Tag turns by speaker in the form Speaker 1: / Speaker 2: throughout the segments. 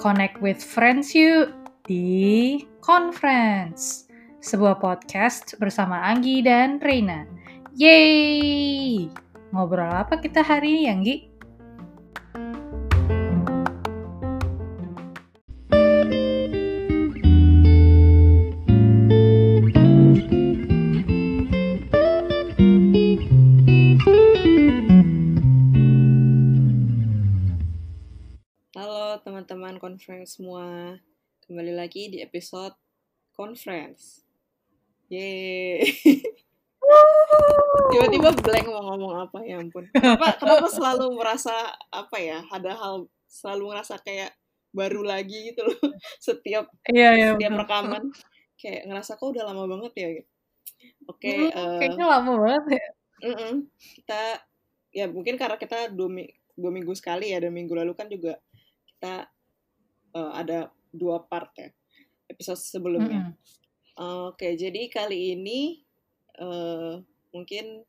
Speaker 1: Connect with friends yuk di Conference, sebuah podcast bersama Anggi dan Reina. Yeay! Ngobrol apa kita hari ini, Anggi?
Speaker 2: Semua, kembali lagi di episode conference. Yeay. Tiba-tiba blank mau ngomong apa ya ampun. Kenapa, kenapa selalu merasa apa ya? Ada hal selalu ngerasa kayak baru lagi gitu loh. Setiap
Speaker 1: Iya, iya.
Speaker 2: setiap
Speaker 1: betul.
Speaker 2: rekaman kayak ngerasa kok udah lama banget ya. gitu. Oke,
Speaker 1: Hmm,
Speaker 2: eh,
Speaker 1: kayaknya lama banget ya.
Speaker 2: Mm-mm. Kita ya mungkin karena kita dua, dua minggu sekali ya dan minggu lalu kan juga kita eh, ada dua part ya episode sebelumnya.
Speaker 1: Mm-mm.
Speaker 2: Oke, jadi kali ini eh mungkin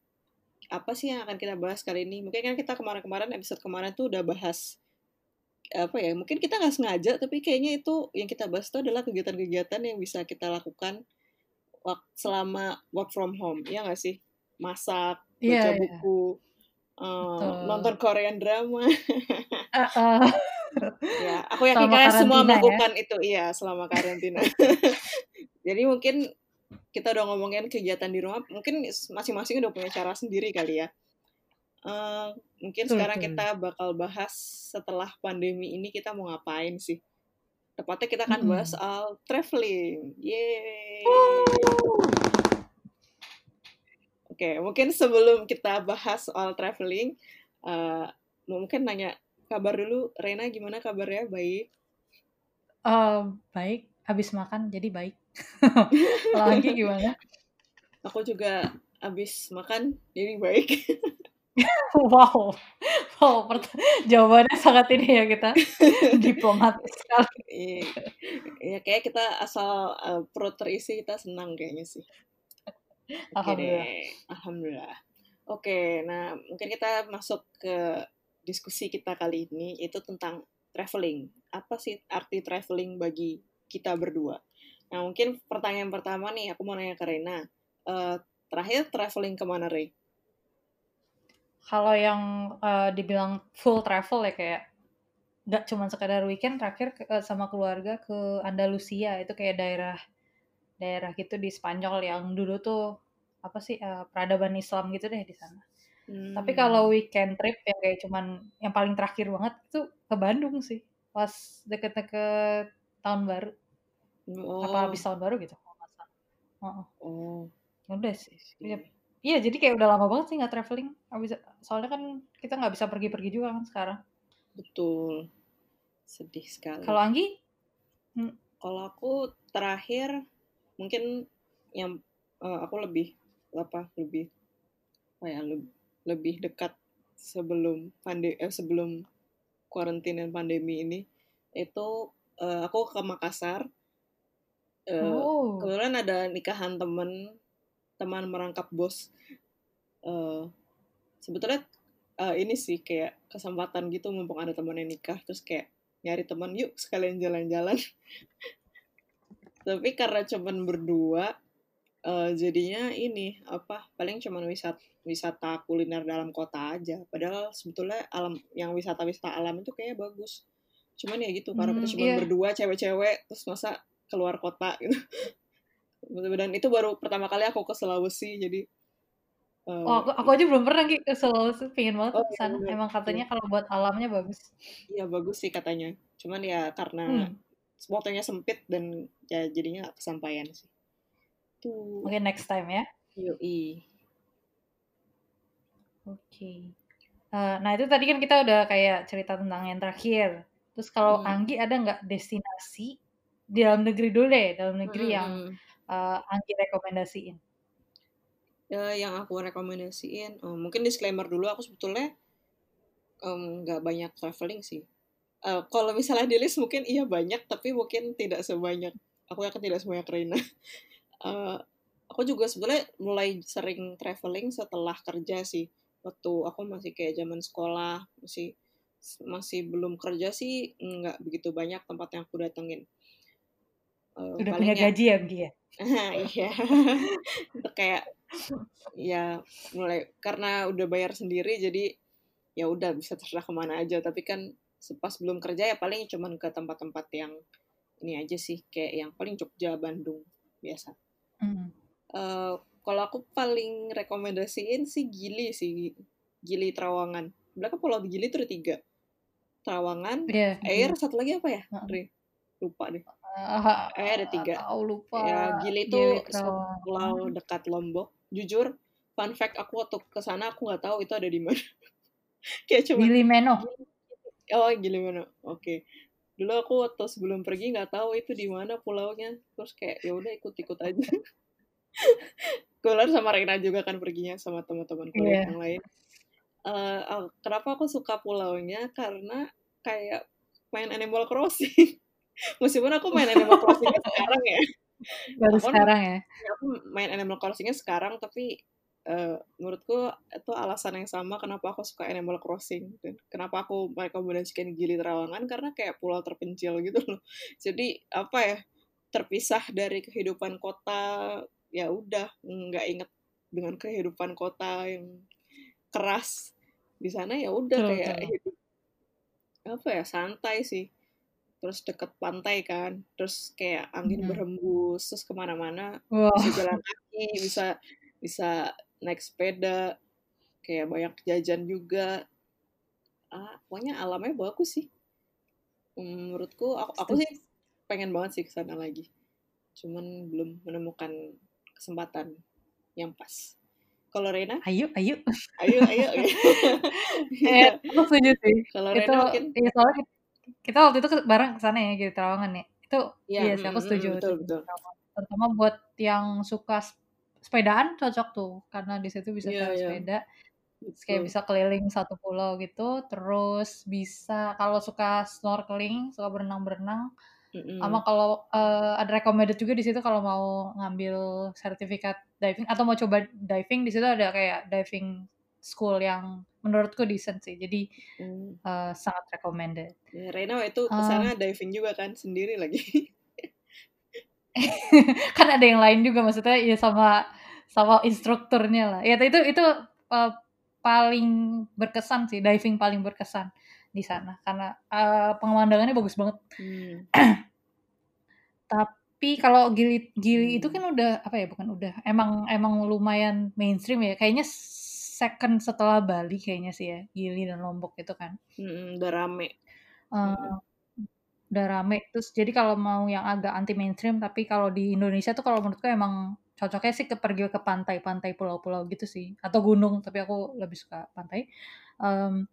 Speaker 2: apa sih yang akan kita bahas kali ini? Mungkin kan kita kemarin-kemarin episode kemarin tuh udah bahas apa ya? Mungkin kita nggak sengaja, tapi kayaknya itu yang kita bahas itu adalah kegiatan-kegiatan yang bisa kita lakukan selama work from home, ya nggak sih? Masak,
Speaker 1: Iya,
Speaker 2: baca
Speaker 1: iya.
Speaker 2: buku,
Speaker 1: Betul.
Speaker 2: nonton Korean drama.
Speaker 1: Ah.
Speaker 2: ya, aku yakin
Speaker 1: Selama
Speaker 2: kalian semua
Speaker 1: ya.
Speaker 2: melakukan itu, iya, selama karantina. Jadi mungkin kita udah ngomongin kegiatan di rumah, mungkin masing-masing udah punya cara sendiri kali ya. Eh, mungkin
Speaker 1: Betul,
Speaker 2: sekarang
Speaker 1: betul.
Speaker 2: kita bakal bahas setelah pandemi ini kita mau ngapain sih. Tepatnya kita akan
Speaker 1: Mm-mm.
Speaker 2: bahas soal traveling. Yeay. Oke, mungkin sebelum kita bahas soal traveling, eh, mungkin nanya kabar dulu. Rena gimana kabarnya? Baik.
Speaker 1: Eh, baik, habis makan jadi baik. Anggi gimana?
Speaker 2: Aku juga habis makan, jadi baik.
Speaker 1: Wow, wow, jawabannya sangat ini ya kita diplomatis sekali.
Speaker 2: Iya, Iya, kayak kita asal eh, perut terisi kita senang kayaknya sih. Oke
Speaker 1: Alhamdulillah.
Speaker 2: deh, alhamdulillah. Oke, nah mungkin kita masuk ke diskusi kita kali ini itu tentang traveling. Apa sih arti traveling bagi kita berdua? Nah mungkin pertanyaan pertama nih, aku mau nanya ke Rena. Eh, terakhir traveling ke mana, Re?
Speaker 1: Kalau yang eh, dibilang full travel ya kayak nggak cuma sekadar weekend terakhir eh, sama keluarga ke Andalusia itu kayak daerah daerah gitu di Spanyol yang dulu tuh apa sih peradaban Islam gitu deh di sana. Tapi
Speaker 2: Hmm.
Speaker 1: kalau weekend trip yang kayak cuman yang paling terakhir banget itu ke Bandung sih pas deket-deket tahun baru apa
Speaker 2: Oh,
Speaker 1: habis tahun baru gitu. Heeh.
Speaker 2: oh,
Speaker 1: Udah sih. Iya. Iya, jadi kayak udah lama banget sih nggak traveling. Bisa, soalnya kan kita nggak bisa pergi-pergi juga kan sekarang.
Speaker 2: Betul. Sedih sekali.
Speaker 1: Kalau Anggi, hmm,
Speaker 2: Kalau aku terakhir mungkin yang eh, aku lebih apa lebih apa ya leb- lebih dekat sebelum pande eh, sebelum karantina dan pandemi ini itu eh, aku ke Makassar. Eh,
Speaker 1: oh,
Speaker 2: kebetulan ada nikahan temen teman merangkap bos. Eh, sebetulnya eh, ini sih kayak kesempatan gitu mumpung ada teman yang nikah terus kayak nyari teman yuk sekalian jalan-jalan. Tapi karena cuman berdua eh, jadinya ini apa paling cuman wisata wisata kuliner dalam kota aja. Padahal sebetulnya alam yang wisata-wisata alam itu kayaknya bagus. Cuman ya gitu karena kita
Speaker 1: Hmm,
Speaker 2: cuma
Speaker 1: iya.
Speaker 2: berdua cewek-cewek terus masa keluar kota gitu. Dan itu baru pertama kali aku ke Sulawesi jadi eh,
Speaker 1: oh, aku, aku aja belum pernah Gi, ke Sulawesi, pengen banget
Speaker 2: oh
Speaker 1: tuh ke
Speaker 2: iya
Speaker 1: sana. Emang katanya kalau buat alamnya bagus.
Speaker 2: iya bagus sih katanya. Cuman ya karena
Speaker 1: Hmm,
Speaker 2: waktunya sempit dan ya jadinya kesampaian sih tuh
Speaker 1: mungkin next time ya.
Speaker 2: yoi
Speaker 1: Oke. Eh, nah itu tadi kan kita udah kayak cerita tentang yang terakhir. Terus kalau
Speaker 2: Hmm.
Speaker 1: Anggi ada nggak destinasi di dalam negeri dulu deh, dalam negeri yang
Speaker 2: Mm-mm.
Speaker 1: eh, Anggi rekomendasiin?
Speaker 2: Ya, yang aku rekomendasiin, eh, mungkin disclaimer dulu, aku sebetulnya nggak banyak traveling sih. Eh, kalau misalnya di list mungkin iya banyak, tapi mungkin tidak sebanyak, aku yakin tidak sebanyak Reina. Eh, aku juga sebetulnya mulai sering traveling setelah kerja sih. Waktu aku masih kayak zaman sekolah, masih masih belum kerja sih nggak begitu banyak tempat yang aku datengin. Uh,
Speaker 1: Udah punya
Speaker 2: palingnya
Speaker 1: gaji ya, Gi ya?
Speaker 2: iya. Itu kayak ya mulai karena udah bayar sendiri jadi ya udah bisa terserah ke mana aja tapi kan pas belum kerja ya paling cuman ke tempat-tempat yang ini aja sih kayak yang paling Jogja Bandung biasa.
Speaker 1: Mm.
Speaker 2: Uh, kalau aku paling rekomendasiin sih Gili sih Gili Trawangan. Mereka pulau Gili itu ada tiga. Trawangan,
Speaker 1: yeah,
Speaker 2: Air, satu lagi apa ya?
Speaker 1: Uh.
Speaker 2: Lupa deh.
Speaker 1: Uh,
Speaker 2: eh ada tiga.
Speaker 1: Tahu lupa.
Speaker 2: Ya, Gili itu pulau dekat Lombok. Jujur, fun fact aku waktu ke sana aku nggak tahu itu ada di mana. Kayak cuma
Speaker 1: Gili Meno.
Speaker 2: Oh, Gili Meno. Oke. Okay. Dulu aku waktu sebelum pergi nggak tahu itu di mana pulaunya. Terus kayak ya udah ikut-ikut aja. Keluar sama Reina juga kan perginya sama teman-teman kuliah yeah. yang lain. Uh, kenapa aku suka pulaunya? Karena kayak main Animal Crossing. Meskipun aku main Animal Crossing sekarang ya.
Speaker 1: Baru aku, sekarang ya?
Speaker 2: Aku main Animal Crossingnya sekarang, tapi uh, menurutku itu alasan yang sama kenapa aku suka Animal Crossing dan kenapa aku merekomendasikan Gili Trawangan karena kayak pulau terpencil gitu loh. Jadi apa ya terpisah dari kehidupan kota ya udah nggak inget dengan kehidupan kota yang keras di sana ya udah kayak hidup apa ya santai sih terus deket pantai kan terus kayak angin hmm. berhembus terus ke mana-mana wow. bisa jalan kaki bisa bisa naik sepeda kayak banyak jajan juga ah pokoknya alamnya bagus sih menurutku aku, aku sih pengen banget sih ke sana lagi cuman belum menemukan kesempatan yang pas. Kalau Rena?
Speaker 1: Ayo, ayo.
Speaker 2: Ayo, ayo.
Speaker 1: eh, aku setuju sih.
Speaker 2: Kalau
Speaker 1: Rena
Speaker 2: mungkin...
Speaker 1: Ya, soalnya kita waktu itu bareng ke sana ya, gitu Terawangan ya. Itu, ya, iya sih, aku setuju.
Speaker 2: Betul, betul.
Speaker 1: Terutama buat yang suka sepedaan cocok tuh. Karena di situ bisa yeah, yeah. sepeda. Betul. Kayak bisa keliling satu pulau gitu. Terus bisa, kalau suka snorkeling, suka berenang-berenang, Mm-hmm. Sama kalau uh, ada recommended juga di situ kalau mau ngambil sertifikat diving atau mau coba diving di situ ada kayak diving school yang menurutku decent sih. Jadi mm. uh, sangat recommended.
Speaker 2: Ya, Rena itu ke sana um, diving juga kan sendiri lagi.
Speaker 1: kan ada yang lain juga maksudnya ya sama sama instrukturnya lah. Ya itu itu uh, paling berkesan sih diving paling berkesan di sana karena uh, pemandangannya bagus banget. Hmm. Tapi kalau Gili Gili hmm. itu kan udah apa ya bukan udah emang emang lumayan mainstream ya. Kayaknya second setelah Bali kayaknya sih ya Gili dan Lombok itu kan.
Speaker 2: Hmm, udah rame.
Speaker 1: Uh, hmm. Udah rame terus jadi kalau mau yang agak anti mainstream tapi kalau di Indonesia tuh kalau menurutku emang cocoknya sih ke pergi ke pantai-pantai pulau-pulau gitu sih atau gunung tapi aku lebih suka pantai. Um,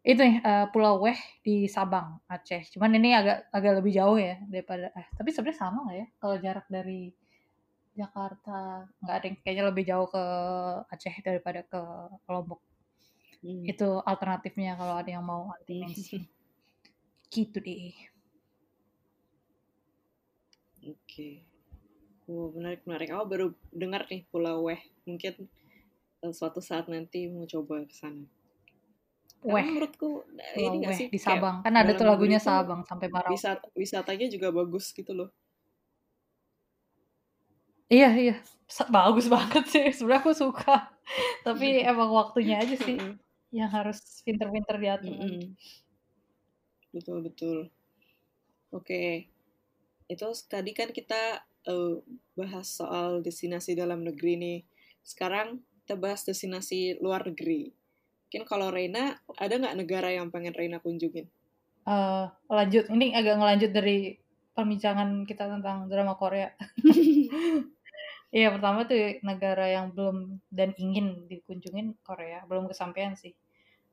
Speaker 1: itu nih uh, Pulau Weh di Sabang, Aceh. Cuman ini agak agak lebih jauh ya daripada eh tapi sebenarnya sama nggak ya kalau jarak dari Jakarta nggak ada yang kayaknya lebih jauh ke Aceh daripada ke Lombok. Hmm. Itu alternatifnya kalau ada yang mau anti mainstream. gitu deh.
Speaker 2: Oke. Okay. Oh, menarik menarik. Aku baru dengar nih Pulau Weh. Mungkin uh, suatu saat nanti mau coba ke sana.
Speaker 1: Weh.
Speaker 2: menurutku ini
Speaker 1: gak sih di Sabang kan ada tuh lagunya Sabang sampai Marau.
Speaker 2: Wisat, wisatanya juga bagus gitu loh.
Speaker 1: Iya iya bagus banget sih sebenarnya aku suka tapi emang waktunya aja sih yang harus pinter-pinter diatur.
Speaker 2: Betul betul. Oke itu tadi kan kita uh, bahas soal destinasi dalam negeri nih. Sekarang kita bahas destinasi luar negeri. Mungkin kalau Reina, ada nggak negara yang pengen Reina kunjungin?
Speaker 1: Uh, lanjut, ini agak ngelanjut dari perbincangan kita tentang drama Korea. Iya, pertama tuh negara yang belum dan ingin dikunjungin Korea, belum kesampaian sih.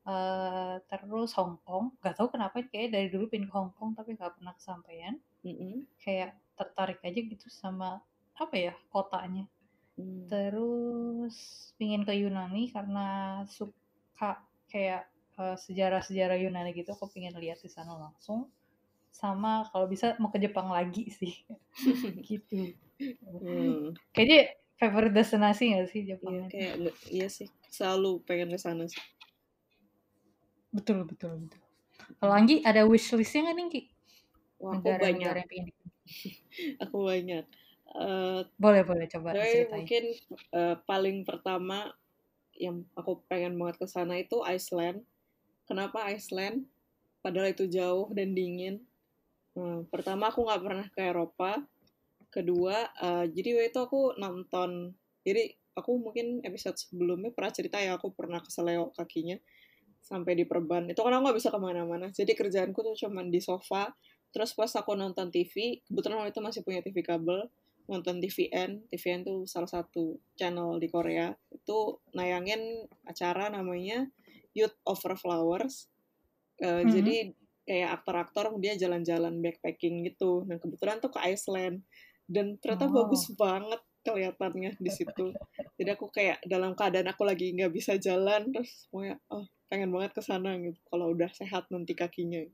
Speaker 1: Uh, terus Hong Kong, nggak tahu kenapa kayak dari dulu pin ke Hong Kong tapi nggak pernah kesampaian. Mm -hmm. Kayak tertarik aja gitu sama apa ya kotanya. Mm. Terus pingin ke Yunani karena suka kayak uh, sejarah-sejarah Yunani gitu aku pengen lihat di sana langsung sama kalau bisa mau ke Jepang lagi sih gitu hmm. kayaknya favorite destinasi gak sih Jepang
Speaker 2: iya, kayak iya sih selalu pengen ke sana sih
Speaker 1: betul betul betul Kalau Anggi ada wish list-nya nggak nih, Ki?
Speaker 2: Wah, aku banyak.
Speaker 1: yang pengen dikunjungi.
Speaker 2: Aku banyak. Uh,
Speaker 1: Boleh boleh coba
Speaker 2: tapi
Speaker 1: diceritain.
Speaker 2: mungkin uh, paling pertama yang aku pengen banget ke sana itu Iceland. Kenapa Iceland? Padahal itu jauh dan dingin. Hmm, pertama aku nggak pernah ke Eropa. Kedua, uh, jadi waktu itu aku nonton. Jadi aku mungkin episode sebelumnya pernah cerita ya aku pernah keseleo kakinya sampai di perban. Itu karena aku nggak bisa ke mana-mana. Jadi kerjaanku tuh cuman di sofa. Terus pas aku nonton TV, kebetulan waktu itu masih punya TV kabel, nonton TVN. TVN tuh salah satu channel di Korea. Itu nayangin acara namanya Youth Over Flowers. Uh,
Speaker 1: Mhm.
Speaker 2: Jadi kayak aktor-aktor dia jalan-jalan backpacking gitu. Nah kebetulan tuh ke Iceland dan ternyata
Speaker 1: Oh.
Speaker 2: bagus banget kelihatannya di situ. Jadi aku kayak dalam keadaan aku lagi nggak bisa jalan terus pokoknya oh pengen banget ke sana gitu. Kalau udah sehat nanti kakinya.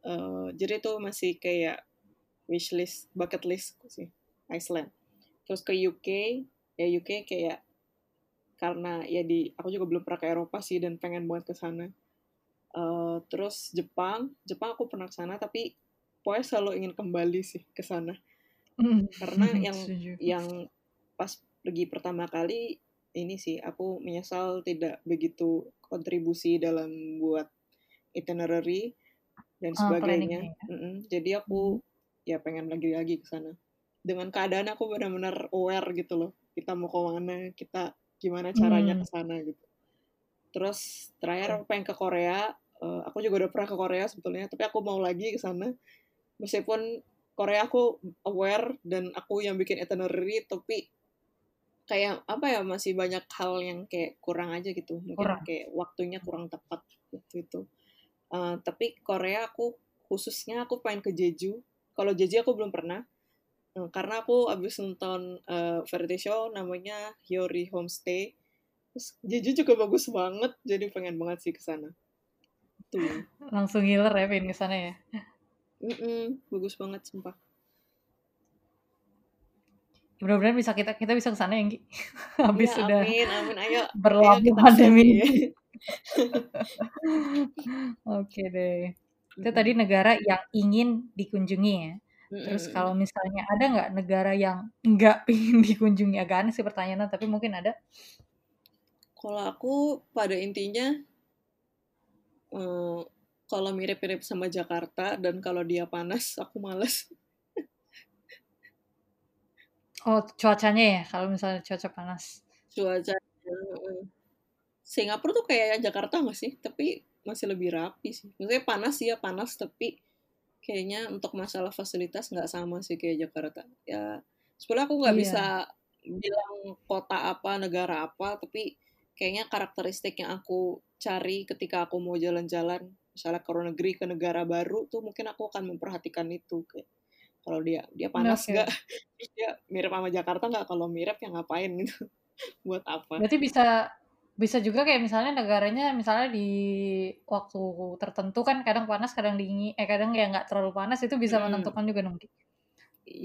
Speaker 2: Uh, jadi itu masih kayak wishlist, bucket list sih Iceland. Terus ke UK, ya UK kayak karena ya di aku juga belum pernah ke Eropa sih dan pengen banget ke sana. Uh, terus Jepang, Jepang aku pernah ke sana tapi pokoknya selalu ingin kembali sih ke sana. Karena yang
Speaker 1: Setuju.
Speaker 2: yang pas pergi pertama kali ini sih aku menyesal tidak begitu kontribusi dalam buat itinerary dan
Speaker 1: Ah,
Speaker 2: sebagainya.
Speaker 1: planningnya ya.
Speaker 2: Mm-mm. Jadi aku ya pengen lagi-lagi ke sana. Dengan keadaan aku benar-benar aware gitu loh. Kita mau ke mana, kita gimana caranya
Speaker 1: Hmm.
Speaker 2: ke sana gitu. Terus terakhir aku pengen ke Korea. Eh, aku juga udah pernah ke Korea sebetulnya, tapi aku mau lagi ke sana. Meskipun Korea aku aware dan aku yang bikin itinerary, tapi kayak apa ya masih banyak hal yang kayak kurang aja gitu. Mungkin
Speaker 1: Kurang.
Speaker 2: kayak waktunya kurang tepat waktu itu. Eh, tapi Korea aku khususnya aku pengen ke Jeju. Kalau Jeju aku belum pernah. Eh, karena aku abis nonton eh, variety show namanya Hyori Homestay. Terus Jeju juga bagus banget, jadi pengen banget sih ke sana. Tuh.
Speaker 1: Langsung ngiler ya pengen ke sana ya.
Speaker 2: Mm-mm, bagus banget sumpah.
Speaker 1: Mudah-mudahan bisa kita kita bisa ke sana ya, Nggi. Habis
Speaker 2: Ya,
Speaker 1: sudah
Speaker 2: amin, amin. Ayo,
Speaker 1: berlalu pandemi
Speaker 2: ya.
Speaker 1: Oke deh. Itu tadi negara yang ingin dikunjungi ya. Terus kalau misalnya ada nggak negara yang nggak pingin dikunjungi? Agak aneh sih pertanyaannya, tapi mungkin ada.
Speaker 2: Kalau aku pada intinya eh, kalau mirip-mirip sama Jakarta dan kalau dia panas aku males.
Speaker 1: Oh, cuacanya ya, kalau misalnya cuaca panas.
Speaker 2: Cuaca Singapura tuh kayak Jakarta nggak sih? Tapi masih lebih rapi sih. Maksudnya panas sih ya panas tapi kayaknya untuk masalah fasilitas nggak sama sih kayak Jakarta. Ya sebenarnya aku nggak
Speaker 1: Iya.
Speaker 2: bisa bilang kota apa, negara apa, tapi kayaknya karakteristik yang aku cari ketika aku mau jalan-jalan, misalnya ke luar negeri, ke negara baru tuh mungkin aku akan memperhatikan itu. Kayak kalau dia dia panas nggak, terus dia mirip sama Jakarta nggak? Kalau mirip ya ngapain gitu? Buat apa?
Speaker 1: Berarti bisa bisa juga kayak misalnya negaranya misalnya di waktu tertentu kan kadang panas, kadang dingin, eh kadang ya nggak terlalu panas itu bisa
Speaker 2: Mm-mm.
Speaker 1: menentukan juga dong. Ki.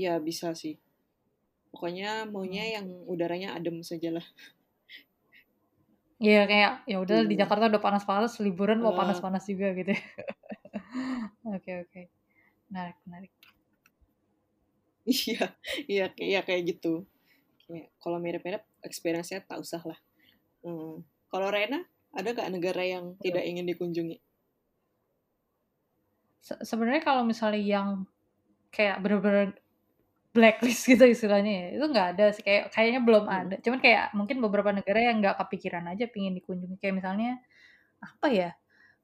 Speaker 2: Iya bisa sih. Pokoknya maunya
Speaker 1: Hmm.
Speaker 2: yang udaranya adem saja lah.
Speaker 1: Iya kayak ya udah di
Speaker 2: Iya.
Speaker 1: Jakarta udah panas-panas, liburan mau panas-panas juga gitu. Oke oke. Menarik menarik.
Speaker 2: Iya, iya, kayak- iya kayak gitu. Kayak kalau mirip-mirip, experience-nya tak usah lah. Hmm. Kalau Rena, ada nggak negara yang tidak ingin dikunjungi?
Speaker 1: Se- Sebenarnya kalau misalnya yang kayak bener-bener blacklist gitu istilahnya ya, itu nggak ada sih kayak kayaknya belum
Speaker 2: Hmm.
Speaker 1: ada. Cuman kayak mungkin beberapa negara yang nggak kepikiran aja pingin dikunjungi kayak misalnya apa ya?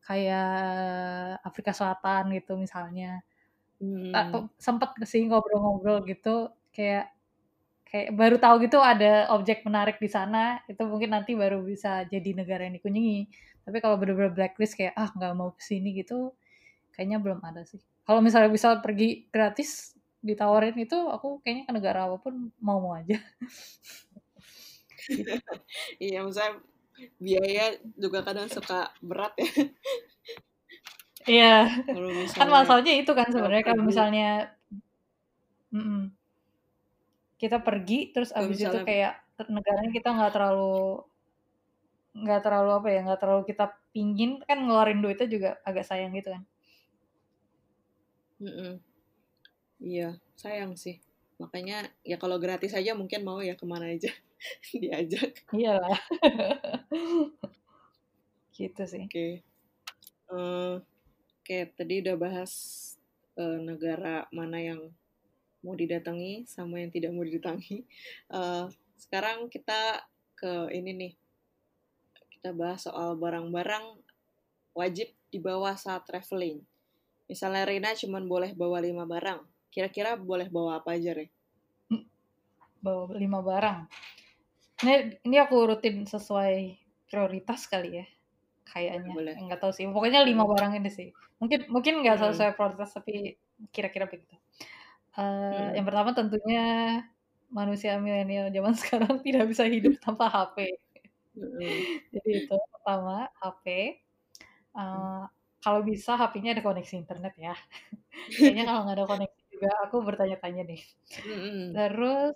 Speaker 1: Kayak Afrika Selatan gitu misalnya.
Speaker 2: Hmm.
Speaker 1: Aku sempet sih ngobrol-ngobrol gitu kayak kayak baru tahu gitu ada objek menarik di sana itu mungkin nanti baru bisa jadi negara yang dikunjungi. Tapi kalau bener-bener blacklist kayak ah nggak mau ke sini gitu kayaknya belum ada sih. Kalau misalnya bisa pergi gratis ditawarin itu aku kayaknya ke negara apa pun mau-mau aja. Gitu.
Speaker 2: Iya, misalnya biaya juga kadang suka berat ya.
Speaker 1: Iya. Kan masalahnya itu kan sebenarnya kalau misalnya mm-mm. kita pergi terus abis itu
Speaker 2: misalnya
Speaker 1: kayak negaranya kita nggak terlalu nggak terlalu apa ya nggak terlalu kita pingin kan ngeluarin duitnya juga agak sayang gitu kan
Speaker 2: Mm-mm. Iya, sayang sih. Makanya ya kalau gratis aja mungkin mau ya ke mana aja diajak.
Speaker 1: iyalah gitu sih
Speaker 2: Oke. Eh, Oke, tadi udah bahas eh, negara mana yang mau didatangi sama yang tidak mau didatangi. Eh, sekarang kita ke ini nih. Kita bahas soal barang-barang wajib dibawa saat traveling. Misalnya Rina cuma boleh bawa lima barang. Kira-kira boleh bawa apa aja, Re?
Speaker 1: bawa lima barang ini ini aku urutin sesuai prioritas kali ya kayaknya
Speaker 2: Boleh.
Speaker 1: nggak tahu sih pokoknya lima barang ini sih mungkin mungkin nggak
Speaker 2: Hmm.
Speaker 1: sesuai prioritas tapi kira-kira begitu Eh,
Speaker 2: Hmm.
Speaker 1: yang pertama tentunya manusia milenial zaman sekarang tidak bisa hidup tanpa HP
Speaker 2: Mm-mm.
Speaker 1: jadi itu pertama HP Eh, kalau bisa HP-nya ada koneksi internet ya kayaknya kalau nggak ada koneksi juga aku bertanya-tanya nih
Speaker 2: Mm-mm.
Speaker 1: Terus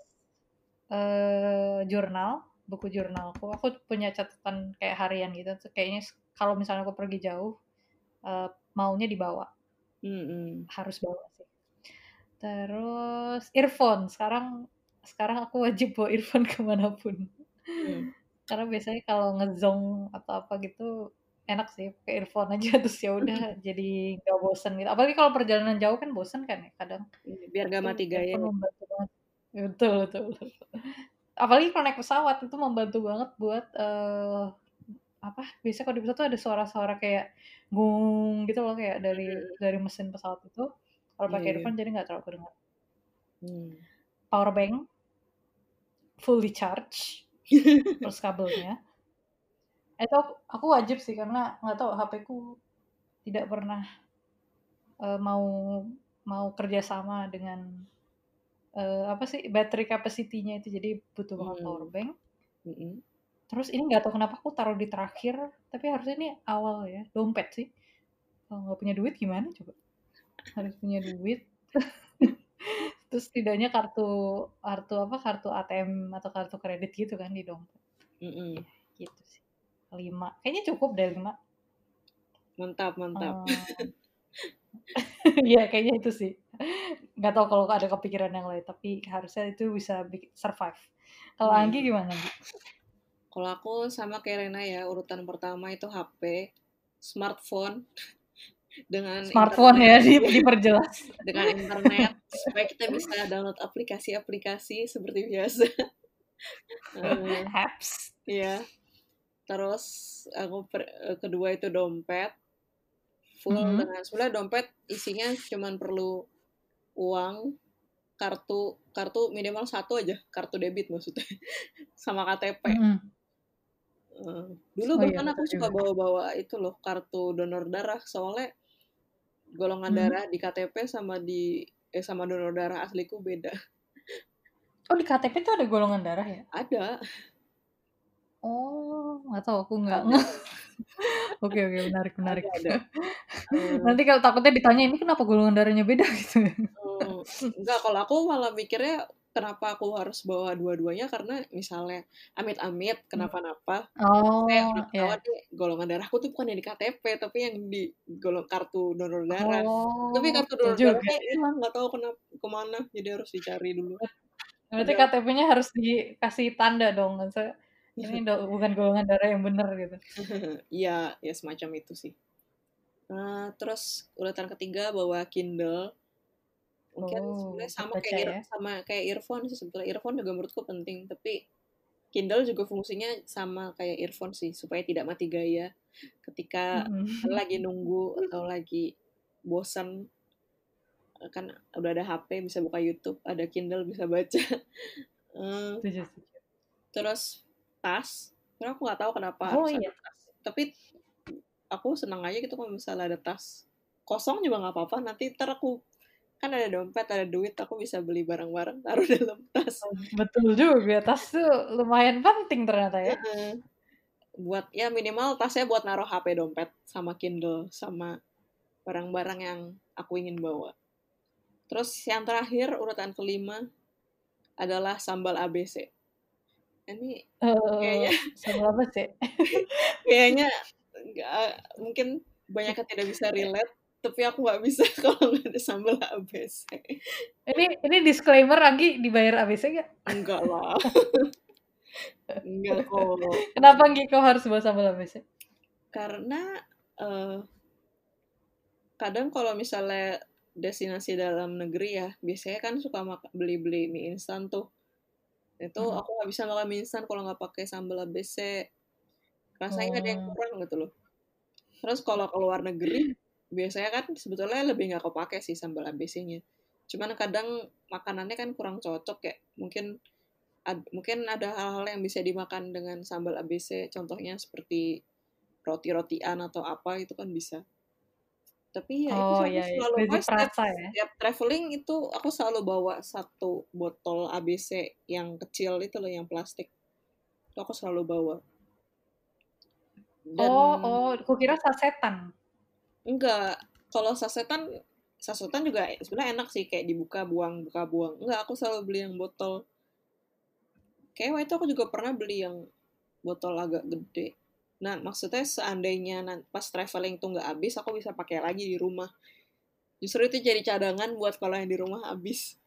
Speaker 1: eh jurnal, buku jurnalku. Aku punya catatan kayak harian gitu. Terus Kayaknya kalau misalnya aku pergi jauh, eh, maunya dibawa,
Speaker 2: Mm-mm.
Speaker 1: harus bawa sih. Terus earphone. Sekarang sekarang aku wajib bawa earphone ke mana pun.
Speaker 2: Mm.
Speaker 1: Karena biasanya kalau ngezong atau apa gitu enak sih pakai earphone aja terus ya udah jadi nggak bosen gitu. Apalagi kalau perjalanan jauh kan bosen kan ya kadang.
Speaker 2: Biar gak mati gaya.
Speaker 1: membantu banget. Betul, betul. Apalagi kalau naik pesawat itu membantu banget buat eh apa? Biasanya kalau di pesawat tuh ada suara-suara kayak gung gitu loh kayak dari
Speaker 2: Mm.
Speaker 1: dari mesin pesawat itu. Kalau pakai
Speaker 2: iya.
Speaker 1: earphone jadi nggak terlalu kedengar.
Speaker 2: Hmm.
Speaker 1: Power bank fully charge terus kabelnya. Itu aku wajib sih karena nggak tahu HP ku tidak pernah eh, mau mau kerjasama dengan eh, apa sih battery capacity-nya itu jadi butuh banget
Speaker 2: Hmm.
Speaker 1: power bank.
Speaker 2: Mm-mm.
Speaker 1: Terus ini nggak tahu kenapa aku taruh di terakhir, tapi harusnya ini awal ya, dompet sih. Kalau nggak punya duit gimana coba? Harus punya duit. Terus setidaknya kartu kartu apa kartu ATM atau kartu kredit gitu kan di dompet.
Speaker 2: Mm-mm.
Speaker 1: Gitu sih. Lima. Kayaknya cukup deh lima.
Speaker 2: Mantap, mantap.
Speaker 1: Eh, Iya kayaknya itu sih. Nggak tahu kalau ada kepikiran yang lain, tapi harusnya itu bisa survive. Kalau
Speaker 2: Hmm.
Speaker 1: Anggi gimana? Gi?
Speaker 2: Kalau aku sama kayak Rena ya, urutan pertama itu HP, smartphone dengan
Speaker 1: Smartphone
Speaker 2: internet,
Speaker 1: ya di, diperjelas.
Speaker 2: dengan internet supaya kita bisa download aplikasi-aplikasi seperti biasa. Eh,
Speaker 1: Apps.
Speaker 2: Iya. Terus aku per- kedua itu dompet full
Speaker 1: Mhm.
Speaker 2: dengan sebenarnya dompet isinya cuman perlu uang, kartu kartu minimal satu aja, kartu debit maksudnya, sama KTP.
Speaker 1: Mm-mm.
Speaker 2: Eh, dulu
Speaker 1: Oh iya
Speaker 2: bahkan aku suka bawa-bawa itu loh kartu donor darah soalnya golongan
Speaker 1: Mhm.
Speaker 2: darah di KTP sama di eh sama donor darah asliku beda.
Speaker 1: Oh di KTP tuh ada golongan darah ya?
Speaker 2: Ada,
Speaker 1: Oh nggak tahu aku nggak
Speaker 2: ada.
Speaker 1: Oke oke menarik
Speaker 2: ada,
Speaker 1: menarik.
Speaker 2: ada. Eh,
Speaker 1: Nanti kalau takutnya ditanya ini kenapa golongan darahnya beda gitu.
Speaker 2: eh, enggak kalau aku malah mikirnya kenapa aku harus bawa dua-duanya karena misalnya amit-amit
Speaker 1: Hmm.
Speaker 2: kenapa-napa
Speaker 1: Oh
Speaker 2: saya udah
Speaker 1: ya.
Speaker 2: ketahuan nih golongan darahku tuh bukan yang di KTP tapi yang di golong kartu donor darah tapi
Speaker 1: Oh
Speaker 2: kartu
Speaker 1: betul
Speaker 2: donor
Speaker 1: juga.
Speaker 2: darahnya hilang nggak tahu kenapa ke mana jadi harus dicari dulu
Speaker 1: Berarti
Speaker 2: ada
Speaker 1: KTP-nya harus dikasih tanda dong. Maksudnya, ini do- bukan golongan darah yang benar gitu.
Speaker 2: Iya, ya semacam itu sih. Nah, terus urutan ketiga bawa Kindle. Mungkin
Speaker 1: Oh
Speaker 2: sebenarnya sama kayak
Speaker 1: ya.
Speaker 2: sama kayak earphone sih sebetulnya. Earphone juga menurutku penting, tapi Kindle juga fungsinya sama kayak earphone sih, supaya tidak mati gaya ketika
Speaker 1: Mm-mm.
Speaker 2: lagi nunggu atau lagi bosan kan udah ada HP bisa buka YouTube, ada Kindle bisa baca. Eh, terus tas, karena aku nggak tahu kenapa
Speaker 1: Oh
Speaker 2: harus ada
Speaker 1: iya.
Speaker 2: tas. Tapi aku senang aja gitu kalau misalnya ada tas kosong juga nggak apa-apa. Nanti ntar aku kan ada dompet, ada duit, aku bisa beli barang-barang taruh dalam tas.
Speaker 1: Oh, Betul juga. Tas tuh lumayan penting ternyata ya.
Speaker 2: Buat ya minimal tasnya buat naruh HP, dompet, sama Kindle, sama barang-barang yang aku ingin bawa. Terus yang terakhir urutan kelima adalah sambal ABC. ini
Speaker 1: Eh,
Speaker 2: kayaknya
Speaker 1: sambal apa sih?
Speaker 2: kayaknya nggak mungkin banyak yang tidak bisa relate tapi aku nggak bisa kalau nggak ada sambal ABC
Speaker 1: Ini ini disclaimer Anggi dibayar ABC nggak?
Speaker 2: enggak lah enggak kok
Speaker 1: Kenapa Anggi kau harus bawa sambal ABC?
Speaker 2: karena eh, kadang kalau misalnya destinasi dalam negeri ya biasanya kan suka beli-beli mie instan tuh itu
Speaker 1: Hmm.
Speaker 2: aku nggak bisa makan mie instan kalau nggak pakai sambal ABC rasanya ada yang
Speaker 1: Oh.
Speaker 2: kurang gitu loh terus kalau ke luar negeri biasanya kan sebetulnya lebih nggak kepake sih sambal ABC-nya cuman kadang makanannya kan kurang cocok ya mungkin ad- mungkin ada hal-hal yang bisa dimakan dengan sambal ABC contohnya seperti roti-rotian atau apa itu kan bisa tapi ya itu
Speaker 1: Oh
Speaker 2: aku
Speaker 1: iya, iya.
Speaker 2: selalu pokoknya setiap,
Speaker 1: ya.
Speaker 2: setiap traveling itu aku selalu bawa satu botol ABC yang kecil itu loh yang plastik itu aku selalu bawa dan
Speaker 1: Oh, oh, kukira sasetan.
Speaker 2: Enggak. Kalau sasetan sasetan juga sebenarnya enak sih kayak dibuka buang buka buang. Enggak aku selalu beli yang botol. Kayak waktu itu aku juga pernah beli yang botol agak gede. Nah maksudnya seandainya pas traveling tuh nggak habis aku bisa pakai lagi di rumah. Justru itu jadi cadangan buat kalau yang di rumah habis.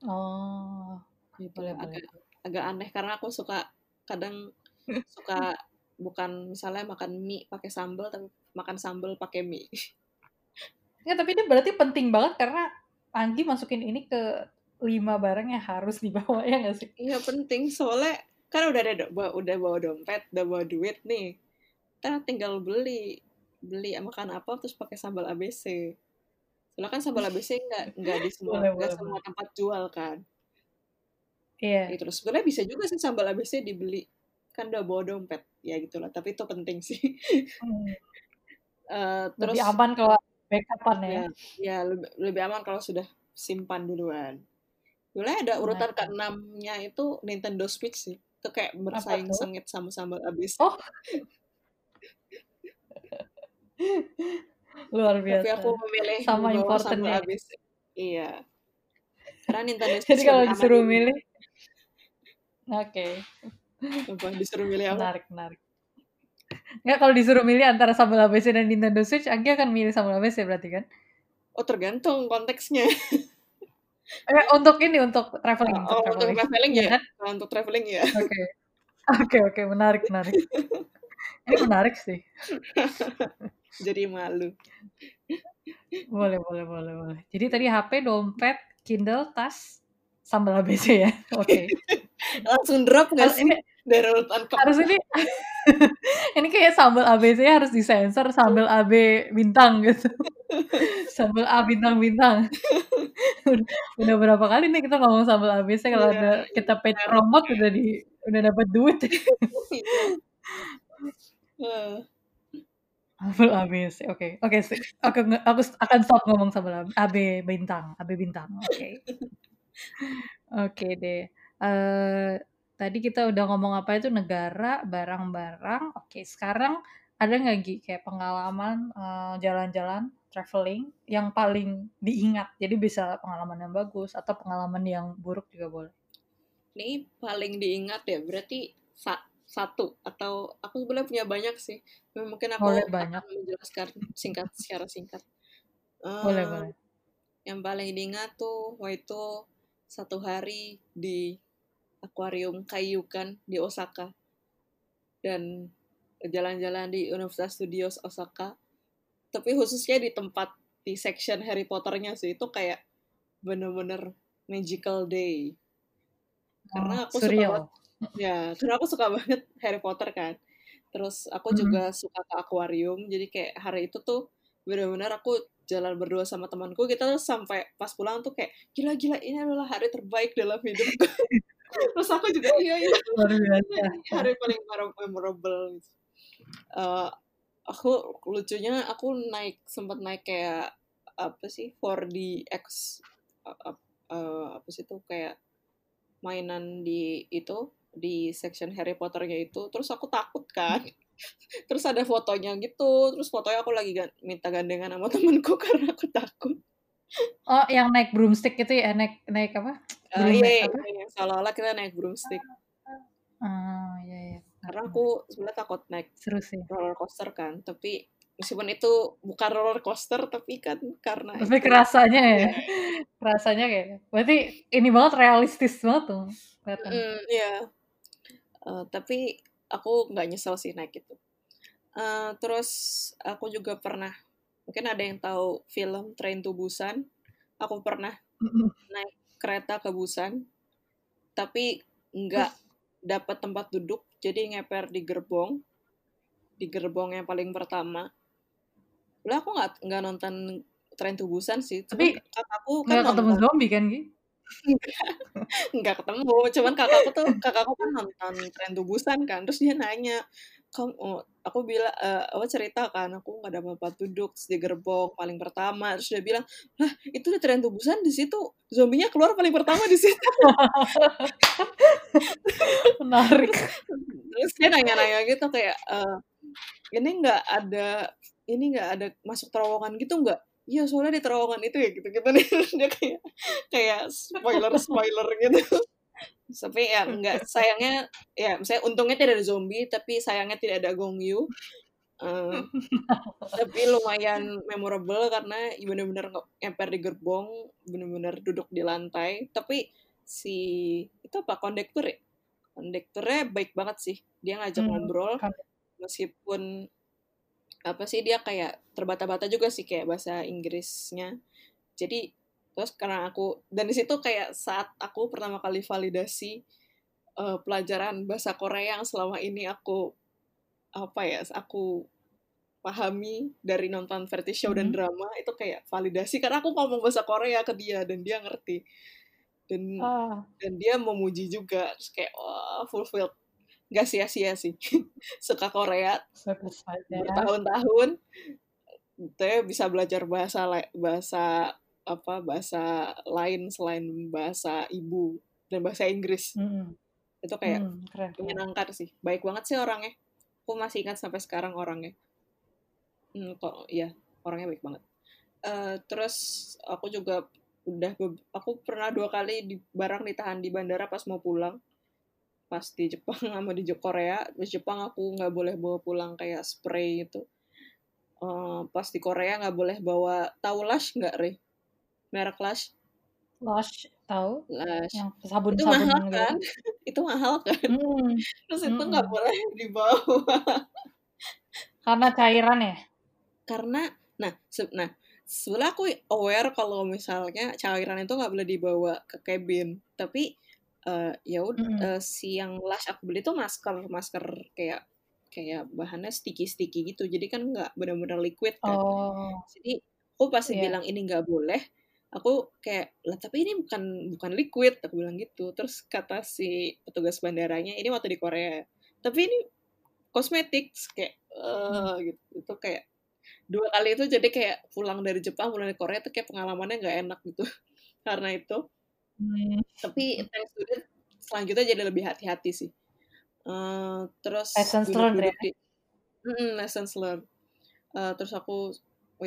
Speaker 1: Oh,
Speaker 2: gitu.
Speaker 1: boleh boleh.
Speaker 2: agak agak aneh karena aku suka kadang suka bukan misalnya makan mie pakai sambal tapi makan sambal pakai mie
Speaker 1: Ya, tapi ini berarti penting banget karena Anggi masukin ini ke lima barang yang harus dibawa ya nggak sih?
Speaker 2: Iya penting soalnya kan udah ada udah bawa dompet, udah bawa duit nih. Kita tinggal beli beli makan apa terus pakai sambal ABC. Soalnya kan sambal ABC nggak nggak di semua
Speaker 1: Boleh
Speaker 2: nggak
Speaker 1: boleh
Speaker 2: semua tempat jual kan.
Speaker 1: Iya.
Speaker 2: Itu terus sebenarnya bisa juga sih sambal ABC dibeli kan udah bawa dompet ya gitulah. Tapi itu penting sih.
Speaker 1: Hmm.
Speaker 2: Eh,
Speaker 1: Lebih
Speaker 2: terus
Speaker 1: aman kalau backupan ya.
Speaker 2: ya ya lebih, lebih aman kalau sudah simpan duluan. Mulai ada urutan
Speaker 1: Nah,
Speaker 2: ke-6-nya itu Nintendo Switch sih. Itu kayak bersaing sengit sama sambal ABC.
Speaker 1: Oh, luar
Speaker 2: Tapi aku
Speaker 1: biasa.
Speaker 2: memilih
Speaker 1: Sama important
Speaker 2: sambal. ABC. Iya. Karena Nintendo
Speaker 1: Jadi
Speaker 2: Switch
Speaker 1: kalau
Speaker 2: lebih aman
Speaker 1: disuruh milih, oke,
Speaker 2: Apa disuruh milih apa?
Speaker 1: menarik menarik. Nggak kalau disuruh milih antara sambal ABC dan Nintendo Switch, Anggi akan milih sambal ABC berarti kan?
Speaker 2: Oh tergantung konteksnya.
Speaker 1: Eh, untuk ini untuk traveling, untuk
Speaker 2: Oh untuk
Speaker 1: traveling,
Speaker 2: traveling
Speaker 1: iya
Speaker 2: ya.
Speaker 1: kan?
Speaker 2: Untuk traveling ya.
Speaker 1: Oke, oke, oke, menarik, menarik. Ini menarik sih.
Speaker 2: Jadi malu.
Speaker 1: Boleh, boleh, boleh, boleh. Jadi tadi HP, dompet, Kindle, tas, sambal ABC ya. Oke.
Speaker 2: Langsung drop nggak sih
Speaker 1: ini
Speaker 2: dari urutan ke
Speaker 1: harus ini ini kayak sambal ABC harus disensor sambal AB bintang gitu. Sambal A bintang-bintang. udah, udah berapa kali nih kita ngomong sambal ABC kalau
Speaker 2: Iya,
Speaker 1: ada kita paid
Speaker 2: benar.
Speaker 1: promote udah di udah dapat duit.
Speaker 2: Iya.
Speaker 1: Sambal ABC. Oke. Oke, sih. Aku aku akan stop ngomong sambal AB bintang, AB bintang. Oke. Oke deh. Eh tadi kita udah ngomong apa itu negara, barang-barang. Oke, sekarang ada nggak Gi kayak pengalaman eh, jalan-jalan, traveling yang paling diingat? Jadi bisa pengalaman yang bagus atau pengalaman yang buruk juga boleh.
Speaker 2: Ini paling diingat ya berarti sa- satu atau aku sebenarnya punya banyak sih. Mungkin aku
Speaker 1: Boleh
Speaker 2: akan
Speaker 1: banyak.
Speaker 2: menjelaskan singkat secara singkat.
Speaker 1: Boleh,
Speaker 2: Eh,
Speaker 1: boleh.
Speaker 2: yang paling diingat tuh waktu itu satu hari di akuarium Kaiyukan di Osaka. Dan jalan-jalan di Universitas Studios Osaka. Tapi khususnya di tempat di section Harry Potternya sih itu kayak bener-bener magical day. Karena
Speaker 1: Oh,
Speaker 2: aku suka banget. Ya karena aku suka banget Harry Potter kan. Terus aku juga suka ke akuarium. Jadi kayak hari itu tuh bener-bener aku jalan berdua sama temanku. Kita tuh sampai pas pulang tuh kayak gila-gila ini adalah hari terbaik dalam hidupku terus aku juga iya iya.
Speaker 1: Luar biasa.
Speaker 2: ini hari paling mem- memorable gitu. Eh, aku lucunya aku naik sempat naik kayak apa sih 4DX eh, eh, apa sih itu kayak mainan di itu di section Harry Potternya itu. Terus aku takut kan. Terus ada fotonya gitu. Terus fotonya aku lagi minta gandengan sama temenku karena aku takut
Speaker 1: Oh, yang naik broomstick itu ya, naik naik apa? Broom
Speaker 2: iya,
Speaker 1: apa?
Speaker 2: iya, seolah-olah kita naik broomstick karena aku sebenarnya takut naik
Speaker 1: Seru sih.
Speaker 2: roller coaster kan tapi meskipun itu bukan roller coaster tapi kan karena
Speaker 1: Tapi
Speaker 2: itu
Speaker 1: kerasanya ya.
Speaker 2: ya
Speaker 1: Kerasanya kayak berarti ini banget realistis banget tuh kelihatan.
Speaker 2: mm, ya Eh, tapi aku nggak nyesel sih naik itu Eh, terus aku juga pernah mungkin ada yang tahu film Train to Busan? Aku pernah naik kereta ke Busan tapi nggak dapat tempat duduk jadi ngeper di gerbong di gerbong yang paling pertama. Lah aku nggak nggak nonton Train to Busan sih
Speaker 1: Tapi
Speaker 2: kakakku kan
Speaker 1: nggak ketemu zombie kan, Gi?
Speaker 2: nggak ketemu cuman kakakku tuh kakakku kan nonton Train to Busan kan terus dia nanya kamu oh, aku bilang eh, apa cerita kan aku nggak dapat tempat duduk di gerbong paling pertama terus dia bilang lah itu di Train to Busan di situ zombinya keluar paling pertama di situ.
Speaker 1: Menarik.
Speaker 2: terus dia nanya-nanya gitu kayak eh, ini nggak ada ini nggak ada masuk terowongan gitu nggak? Iya soalnya di terowongan itu ya gitu gitu nih dia kayak kayak spoiler spoiler gitu tapi ya nggak sayangnya ya misalnya untungnya tidak ada zombie tapi sayangnya tidak ada Gong Yu. Eh, tapi lumayan memorable karena bener-bener nge- ngemper di gerbong bener-bener duduk di lantai. Tapi si itu apa kondektur ya? Kondekturnya baik banget sih. Dia ngajak
Speaker 1: Hmm,
Speaker 2: ngobrol
Speaker 1: kan.
Speaker 2: meskipun apa sih dia kayak terbata-bata juga sih kayak bahasa Inggrisnya. Jadi terus karena aku dan di situ kayak saat aku pertama kali validasi eh, pelajaran bahasa Korea yang selama ini aku apa ya aku pahami dari nonton variety show dan
Speaker 1: Mhm.
Speaker 2: drama itu kayak validasi. Karena aku ngomong bahasa Korea ke dia dan dia ngerti. Dan
Speaker 1: Ah,
Speaker 2: dan dia memuji juga. Terus kayak wah fulfilled. Nggak sia-sia sih. Suka Korea
Speaker 1: suatu saja.
Speaker 2: bertahun-tahun. Saya bisa belajar bahasa bahasa apa bahasa lain selain bahasa ibu dan bahasa Inggris.
Speaker 1: Hmm,
Speaker 2: itu kayak
Speaker 1: hmm, keren,
Speaker 2: menyenangkan sih. Baik banget sih orangnya. Aku masih ingat sampai sekarang orangnya. Hmm, kok ya orangnya baik banget. Eh, terus aku juga udah aku pernah dua kali di barang ditahan di bandara pas mau pulang. Pas di Jepang sama di Korea. Di Jepang aku nggak boleh bawa pulang kayak spray itu Eh, pas di Korea nggak boleh bawa tahu Lush nggak Re? Merek Lush.
Speaker 1: Lush tahu.
Speaker 2: Lush.
Speaker 1: Yang
Speaker 2: itu
Speaker 1: sabun-sabun
Speaker 2: mahal
Speaker 1: gitu.
Speaker 2: kan? Itu mahal kan?
Speaker 1: Hmm,
Speaker 2: terus itu nggak
Speaker 1: mm-mm.
Speaker 2: boleh dibawa
Speaker 1: Karena cairan ya.
Speaker 2: karena nah se- nah sebenarnya aku aware kalau misalnya cairan itu nggak boleh dibawa ke cabin. Tapi eh, ya udah
Speaker 1: Mm-mm.
Speaker 2: eh, si yang Lush aku beli itu masker masker kayak kayak bahannya sticky sticky gitu. Jadi kan nggak benar-benar liquid kan.
Speaker 1: Oh,
Speaker 2: jadi aku pasti
Speaker 1: iya.
Speaker 2: bilang ini nggak boleh aku kayak lah tapi ini bukan bukan liquid aku bilang gitu terus kata si petugas bandaranya ini waktu di Korea tapi ini kosmetik kayak
Speaker 1: Hmm.
Speaker 2: eh gitu itu kayak dua kali itu jadi kayak pulang dari Jepang pulang dari Korea tuh kayak pengalamannya nggak enak gitu karena itu
Speaker 1: Hmm.
Speaker 2: tapi thanks to that selanjutnya jadi lebih hati-hati sih Eh, terus
Speaker 1: Lessons learned ya.
Speaker 2: di Mm-mm, lessons learned Eh, terus aku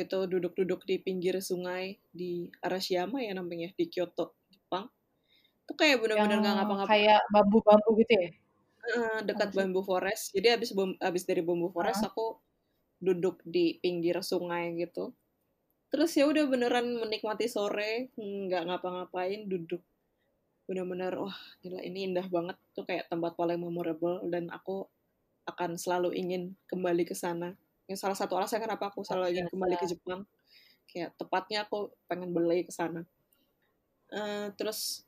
Speaker 2: itu duduk-duduk di pinggir sungai di Arashiyama ya namanya di Kyoto Jepang. Itu kayak
Speaker 1: Yang
Speaker 2: bener-bener nggak ngapa-ngapain
Speaker 1: kayak bambu-bambu gitu ya.
Speaker 2: Dekat bambu forest. Jadi abis bom- abis dari bambu forest
Speaker 1: Heeh.
Speaker 2: aku duduk di pinggir sungai gitu. Terus ya udah beneran menikmati sore nggak ngapa-ngapain duduk. Bener-bener wah gila ini indah banget. Tuh kayak tempat paling memorable dan aku akan selalu ingin kembali ke sana yang salah satu alasan kenapa aku selalu ingin kembali ke. Jepang kayak tepatnya aku pengen beli ke sana Eh, terus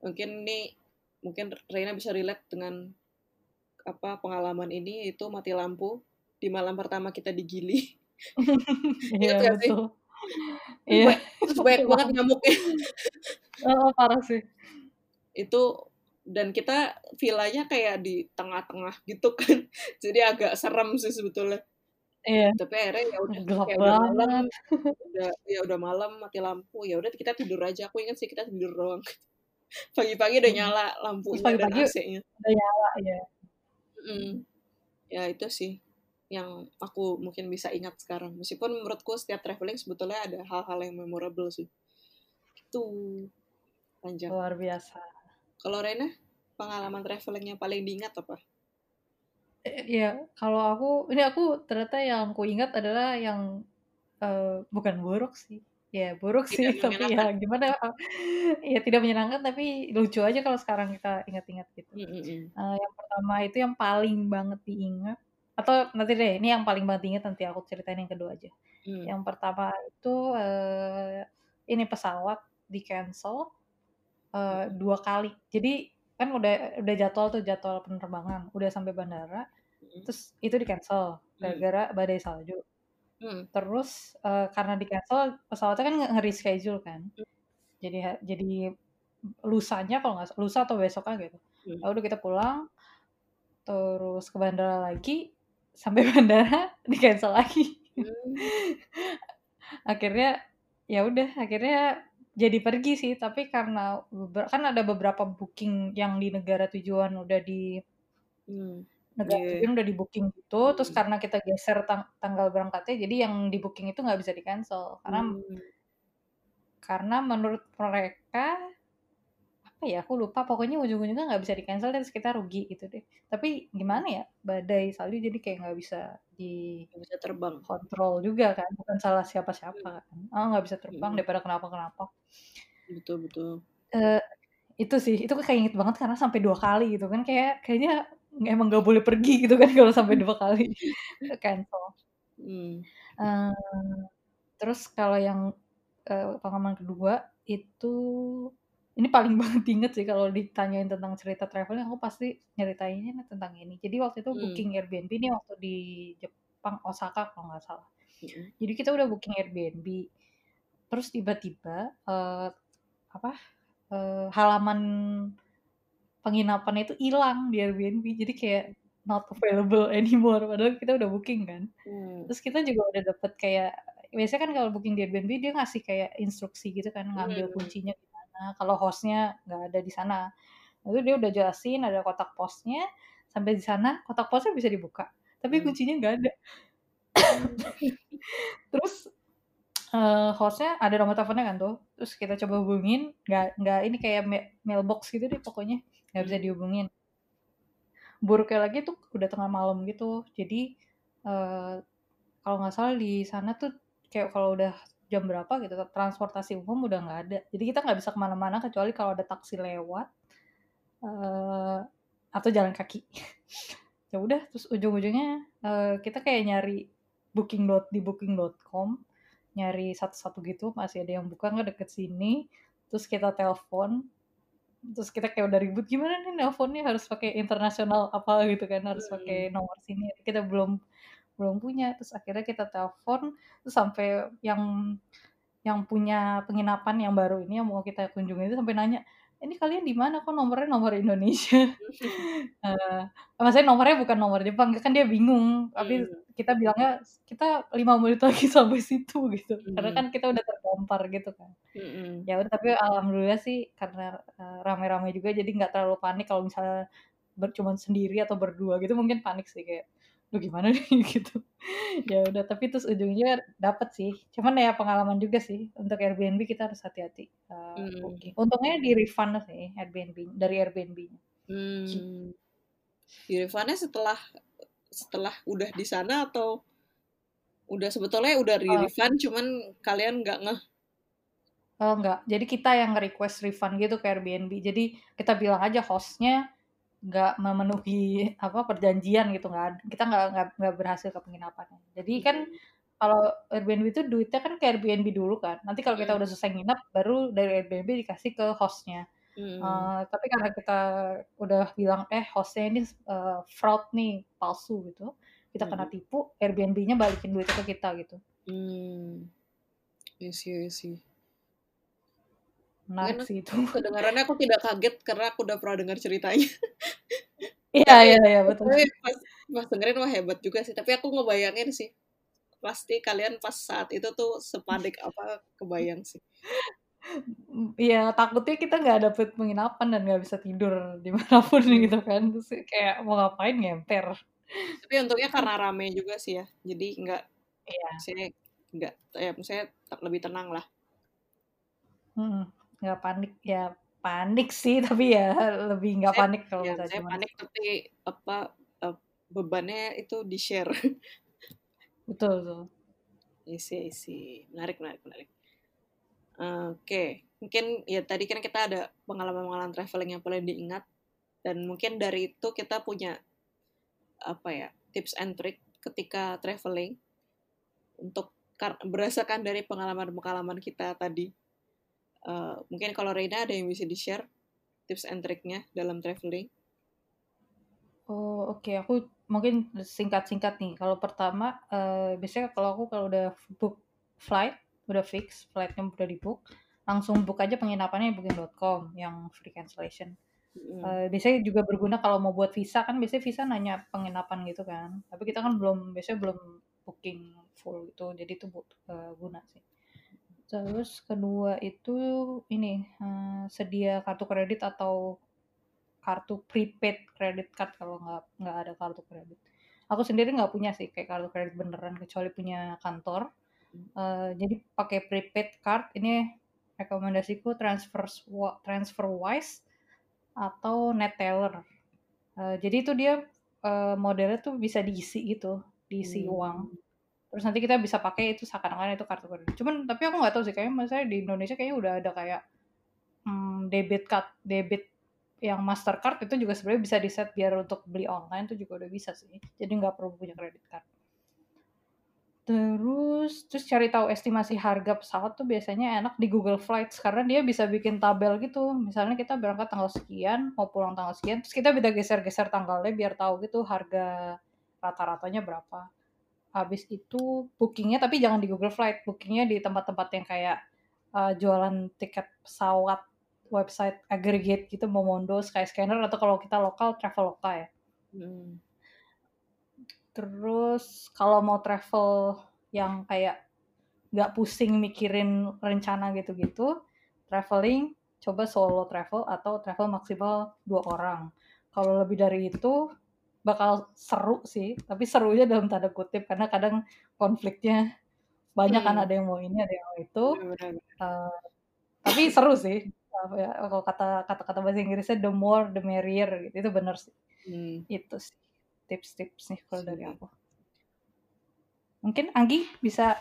Speaker 2: mungkin ini mungkin Reina bisa relate dengan apa pengalaman ini itu mati lampu di malam pertama kita di Gili
Speaker 1: Iya
Speaker 2: sih
Speaker 1: betul.
Speaker 2: Itu
Speaker 1: Iya.
Speaker 2: ba- itu banyak banget nyamuknya
Speaker 1: Oh, parah sih.
Speaker 2: itu dan kita villanya kayak di tengah-tengah gitu kan jadi agak serem sih sebetulnya
Speaker 1: Iya.
Speaker 2: tapi akhirnya ya udah
Speaker 1: Gelap
Speaker 2: kayak udah malam udah ya udah malam mati lampu ya udah kita tidur aja aku ingat sih kita tidur doang pagi-pagi udah
Speaker 1: Hmm.
Speaker 2: nyala lampunya dan
Speaker 1: pagi-pagi
Speaker 2: AC-nya
Speaker 1: udah nyala ya.
Speaker 2: Mm. ya itu sih yang aku mungkin bisa ingat sekarang meskipun menurutku setiap traveling sebetulnya ada hal-hal yang memorable sih itu panjang
Speaker 1: Luar biasa.
Speaker 2: kalau Rena pengalaman traveling yang paling diingat apa
Speaker 1: iya, kalau aku ini aku ternyata yang kuingat adalah yang, eee, bukan buruk sih, ya buruk sih
Speaker 2: Tidak
Speaker 1: tapi ya
Speaker 2: menyenangkan?
Speaker 1: gimana, ya tidak menyenangkan tapi lucu aja kalau sekarang kita ingat-ingat gitu.
Speaker 2: Mmm, mhm.
Speaker 1: Eee, yang pertama itu yang paling banget diingat atau nanti deh ini yang paling banget diingat nanti aku ceritain yang kedua aja.
Speaker 2: Mmm.
Speaker 1: Yang pertama itu, eee, ini pesawat di-cancel, eee,
Speaker 2: Mhm.
Speaker 1: 2 kali. Jadi kan udah udah jadwal tuh, jadwal penerbangan, udah sampai bandara,
Speaker 2: Mhm.
Speaker 1: terus itu di-cancel
Speaker 2: Mmm.
Speaker 1: gara-gara badai salju.
Speaker 2: Mmm.
Speaker 1: Terus, eee, karena di-cancel pesawatnya kan nge nge-reschedule kan.
Speaker 2: Mmm.
Speaker 1: Jadi jadi lusanya kalau nggak sa lusa atau besoknya gitu.
Speaker 2: Mmm.
Speaker 1: Ya udah kita pulang, terus ke bandara lagi, sampai bandara di-cancel lagi.
Speaker 2: Mmm.
Speaker 1: Akhirnya, ya udah, akhirnya jadi pergi sih, tapi karena kan ada beberapa booking yang di negara tujuan udah di
Speaker 2: Mmm,
Speaker 1: negara
Speaker 2: iya.
Speaker 1: tujuan udah di-booking gitu, terus
Speaker 2: Mhm.
Speaker 1: karena kita geser tang tanggal berangkatnya, jadi yang di-booking itu nggak bisa di-cancel karena
Speaker 2: Mmm.
Speaker 1: karena menurut mereka, apa ya, aku lupa, pokoknya ujung-ujungnya nggak bisa di-cancel deh, terus kita rugi gitu deh. Tapi gimana ya, badai salju jadi kayak nggak bisa
Speaker 2: Nggak bisa terbang.
Speaker 1: dikontrol juga kan, bukan salah siapa-siapa
Speaker 2: Mmm.
Speaker 1: kan. Heeh, nggak bisa terbang daripada kenapa-kenapa.
Speaker 2: Betul betul.
Speaker 1: Eee, itu sih, itu keinget banget karena sampai 2 kali gitu kan, kayak kayaknya emang nggak boleh pergi gitu kan kalau sampai 2 kali ke-cancel.
Speaker 2: Mmm.
Speaker 1: Eee, terus kalau yang, eee, pengalaman kedua itu ini paling banget diinget sih kalau ditanyain tentang cerita travelling aku pasti nyeritainnya tentang ini. Jadi waktu itu
Speaker 2: Mmm.
Speaker 1: booking Airbnb nih waktu di Jepang, Osaka kalau nggak salah.
Speaker 2: Mhm.
Speaker 1: Jadi kita udah booking Airbnb, terus tiba-tiba, eee, apa, eee, halaman penginapan itu ilang di Airbnb, jadi kayak not available anymore padahal kita udah booking kan.
Speaker 2: Mmm.
Speaker 1: Terus kita juga udah dapet kayak biasanya kan kalau booking di Airbnb dia ngasih kayak instruksi gitu kan, ngambil
Speaker 2: Mmm.
Speaker 1: kuncinya gimana kalau host-nya nggak ada di sana. Lalu dia udah jelasin ada kotak posnya, sampai di sana kotak posnya bisa dibuka, tapi
Speaker 2: Mmm.
Speaker 1: kuncinya nggak ada. Terus, eee, host-nya ada nomor teleponnya kan tuh, terus kita coba hubungin, nggak nggak ini kayak mailbox gitu deh pokoknya, nggak bisa
Speaker 2: Mmm.
Speaker 1: dihubungin. Buruknya lagi tuh udah tengah malam gitu, jadi, eee, kalau nggak salah di sana tuh kayak kalau udah jam berapa gitu, transportasi umum udah nggak ada. Jadi kita nggak bisa ke mana-mana kecuali kalau ada taksi lewat, eee, atau jalan kaki. Ya udah, terus ujung-ujungnya, eee, kita kayak nyari booking dot di Booking.com, nyari satu-satu gitu, masih ada yang buka nggak deket sini, terus kita telepon, terus kita kayak udah ribut, "Gimana nih nelponnya harus pakai internasional apa," gitu kan, harus
Speaker 2: Mmm.
Speaker 1: pakai nomor sini, kita belum belum punya. Terus akhirnya kita telepon, terus sampai yang yang punya penginapan yang baru ini yang mau kita kunjungin itu sampai nanya, "Ini kalian di mana? Kok nomornya nomor Indonesia?" Eee, maksudnya nomornya bukan nomor Jepang, kan dia bingung, tapi
Speaker 2: Mmm.
Speaker 1: kita bilangnya, "Kita 5 menit lagi sampai situ," gitu. Karena
Speaker 2: Mhm.
Speaker 1: kan kita udah terdampar gitu kan.
Speaker 2: Mhm.
Speaker 1: Ya udah, tapi alhamdulillah sih karena, eee, rame-rame juga jadi nggak terlalu panik kalau misalnya ber cuman sendiri atau berdua gitu mungkin panik sih kayak, "Duh gimana nih?" Gitu. Ya udah, tapi terus ujungnya dapet sih, cuman ya pengalaman juga sih untuk Airbnb kita harus hati-hati,
Speaker 2: Mmm.
Speaker 1: booking. Untungnya di-refund sih Airbnb dari Airbnb-nya. Gitu.
Speaker 2: Mmm. Di-refund-nya setelah setelah udah di sana atau udah sebetulnya udah
Speaker 1: Oh.
Speaker 2: di-refund cuman kalian nggak ngeh?
Speaker 1: Oh, enggak. Jadi kita yang nge-request refund gitu ke Airbnb. Jadi kita bilang aja host-nya nggak memenuhi apa, perjanjian gitu, nggak kita nggak nggak nggak berhasil ke penginapannya. Jadi kan
Speaker 2: Mmm.
Speaker 1: kalau Airbnb itu duitnya kan ke Airbnb dulu kan, nanti kalau kita
Speaker 2: Mhm.
Speaker 1: udah selesai nginep, baru dari Airbnb dikasih ke host-nya.
Speaker 2: Mmm.
Speaker 1: Eee, tapi karena kita udah bilang, "Eh, host-nya ini, eee, fraud nih, palsu," gitu, kita kena
Speaker 2: Mhm.
Speaker 1: tipu, Airbnb-nya balikin duitnya ke kita gitu.
Speaker 2: Mmm. I see I see.
Speaker 1: Menarik sih itu.
Speaker 2: kedengarannya aku tidak kaget karena aku udah pernah dengar ceritanya.
Speaker 1: Iya iya iya, betul.
Speaker 2: tapi pas pas dengerin, wah hebat juga sih, tapi aku ngebayangin sih, pasti kalian pas saat itu tuh sepanik apa, kebayang sih.
Speaker 1: Iya, takutnya kita nggak dapet penginapan dan nggak bisa tidur di mana pun
Speaker 2: Mmm.
Speaker 1: gitu kan, terus kayak mau ngapain, ngemper.
Speaker 2: Tapi untungnya karena rame juga sih ya, jadi nggak
Speaker 1: Iya.
Speaker 2: maksudnya nggak ya maksudnya lebih tenang lah.
Speaker 1: Mhm, nggak panik, ya panik sih, tapi ya lebih nggak
Speaker 2: Saya
Speaker 1: panik kalau
Speaker 2: ya saya
Speaker 1: cuman
Speaker 2: panik tapi apa, eee, bebannya itu di share.
Speaker 1: Betul, betul.
Speaker 2: Isi, isi. Menarik, menarik, menarik. Oke, okay. mungkin ya tadi kan kita ada pengalaman-pengalaman traveling yang paling diingat dan mungkin dari itu kita punya apa ya tips and trick ketika traveling untuk berdasarkan dari pengalaman-pengalaman kita tadi. Uh, mungkin kalau Reina ada yang bisa di-share tips and triknya dalam traveling?
Speaker 1: Oh oke, okay. aku mungkin singkat-singkat nih. Kalau pertama, uh, biasanya kalau aku kalau udah book flight, udah fix, flightnya udah di book, langsung book aja penginapannya booking.com yang free cancellation. Mm. Uh, biasanya juga berguna kalau mau buat visa kan biasanya visa nanya penginapan gitu kan. Tapi kita kan belum biasanya belum booking full gitu. Jadi itu uh, guna sih. Terus kedua itu ini uh, sedia kartu kredit atau kartu prepaid credit card kalau nggak nggak ada kartu kredit. Aku sendiri nggak punya sih kayak kartu kredit beneran kecuali punya kantor. Uh, jadi pakai prepaid card ini rekomendasiku transfer transfer wise atau Neteller. Uh, jadi itu dia uh, modelnya tuh bisa diisi gitu, diisi hmm. uang. Terus nanti kita bisa pakai itu seakan-akan itu kartu kredit. Cuman tapi aku nggak tahu sih kayaknya misalnya di Indonesia kayaknya udah ada kayak hmm, debit card, debit yang Mastercard itu juga sebenarnya bisa di set biar untuk beli online itu juga udah bisa sih. Jadi nggak perlu punya kredit card. Terus terus cari tahu estimasi harga pesawat tuh biasanya enak di Google Flights karena dia bisa bikin tabel gitu. Misalnya kita berangkat tanggal sekian, mau pulang tanggal sekian, terus kita bisa geser-geser tanggalnya biar tahu gitu harga rata-ratanya berapa. Habis itu bookingnya tapi jangan di Google Flight, bookingnya di tempat-tempat yang kayak uh, jualan tiket pesawat website aggregate gitu, Momondo, Skyscanner atau kalau kita lokal Traveloka ya. Hmm Terus kalau mau travel yang kayak nggak pusing mikirin rencana gitu-gitu, traveling coba solo travel atau travel maksimal dua orang. Kalau lebih dari itu bakal seru sih, tapi serunya dalam tanda kutip karena kadang konfliknya banyak kan, hmm. kan ada yang mau ini ada yang mau itu. Uh, tapi seru sih. Ya, kalau kata kata-kata bahasa Inggrisnya the more the merrier gitu itu benar sih. Hmm. Itu sih tips-tips nih kalau dari aku. Mungkin Anggi bisa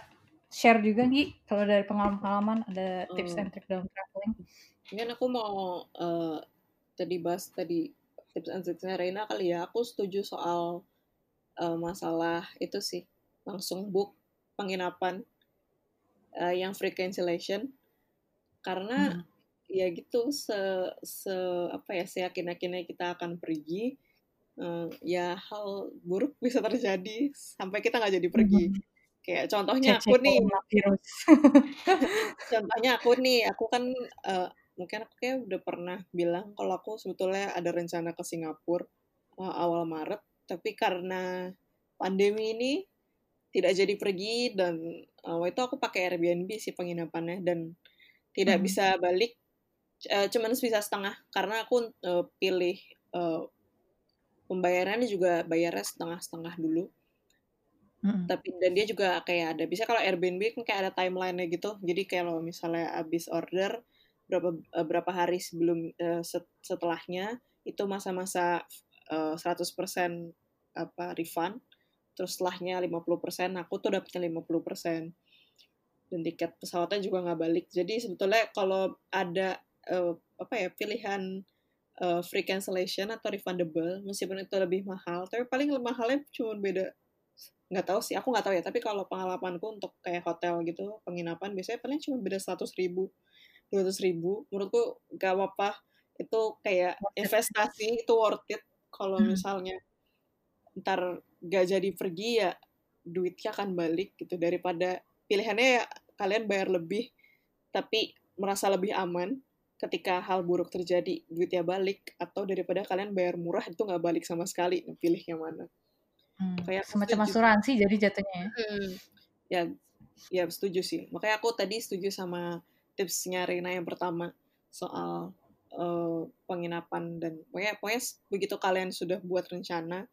Speaker 1: share juga Anggi kalau dari pengalaman-pengalaman ada tips and trick dalam traveling.
Speaker 2: Mungkin aku mau uh, tadi bahas tadi tips and tricksnya Reina kali ya. Aku setuju soal uh, masalah itu sih langsung book penginapan uh, yang free cancellation karena hmm. ya gitu se se apa ya seyakin yakinnya kita akan pergi uh, ya hal buruk bisa terjadi sampai kita nggak jadi pergi. Hmm. Kayak contohnya Cece aku nih, virus. contohnya aku nih, aku kan uh, mungkin aku kayak udah pernah bilang kalau aku sebetulnya ada rencana ke Singapura uh, awal Maret, tapi karena pandemi ini tidak jadi pergi dan uh, waktu itu aku pakai Airbnb sih penginapannya dan tidak hmm. bisa balik uh, cuman bisa setengah karena aku uh, pilih uh, pembayarannya juga bayarnya setengah-setengah dulu. Hmm. Tapi dan dia juga kayak ada bisa kalau Airbnb kan kayak ada timeline-nya gitu. Jadi kalau misalnya habis order berapa eh, berapa hari sebelum uh, setelahnya itu masa-masa uh, 100% apa refund. Terus setelahnya 50%, aku tuh dapetnya 50%. Dan tiket pesawatnya juga nggak balik. Jadi sebetulnya kalau ada uh, apa ya pilihan uh, free cancellation atau refundable meskipun itu lebih mahal tapi paling mahalnya cuma beda nggak tahu sih aku nggak tahu ya tapi kalau pengalamanku untuk kayak hotel gitu penginapan biasanya paling cuma beda seratus ribu dua ratus ribu menurutku gak apa-apa. Itu kayak investasi itu worth it. Kalau hmm. misalnya ntar gak jadi pergi ya duitnya akan balik gitu. Daripada pilihannya ya kalian bayar lebih tapi merasa lebih aman ketika hal buruk terjadi duitnya balik. Atau daripada kalian bayar murah itu nggak balik sama sekali pilih yang mana.
Speaker 1: Hmm, kayak semacam asuransi jadi jatuhnya ya? Hmm,
Speaker 2: ya ya setuju sih. Makanya aku tadi setuju sama tipsnya Rina yang pertama soal uh, penginapan dan pokoknya, pokoknya begitu kalian sudah buat rencana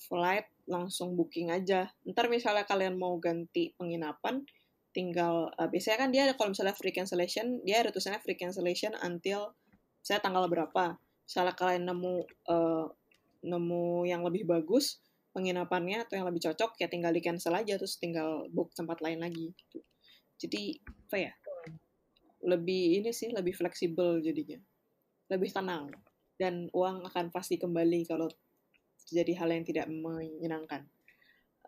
Speaker 2: flight langsung booking aja ntar misalnya kalian mau ganti penginapan tinggal uh, biasanya kan dia kalau misalnya free cancellation dia ada tulisannya free cancellation until saya tanggal berapa misalnya kalian nemu uh, nemu yang lebih bagus penginapannya atau yang lebih cocok ya tinggal di cancel aja terus tinggal book tempat lain lagi gitu. Jadi apa ya? Lebih ini sih lebih fleksibel jadinya. Lebih tenang dan uang akan pasti kembali kalau terjadi hal yang tidak menyenangkan.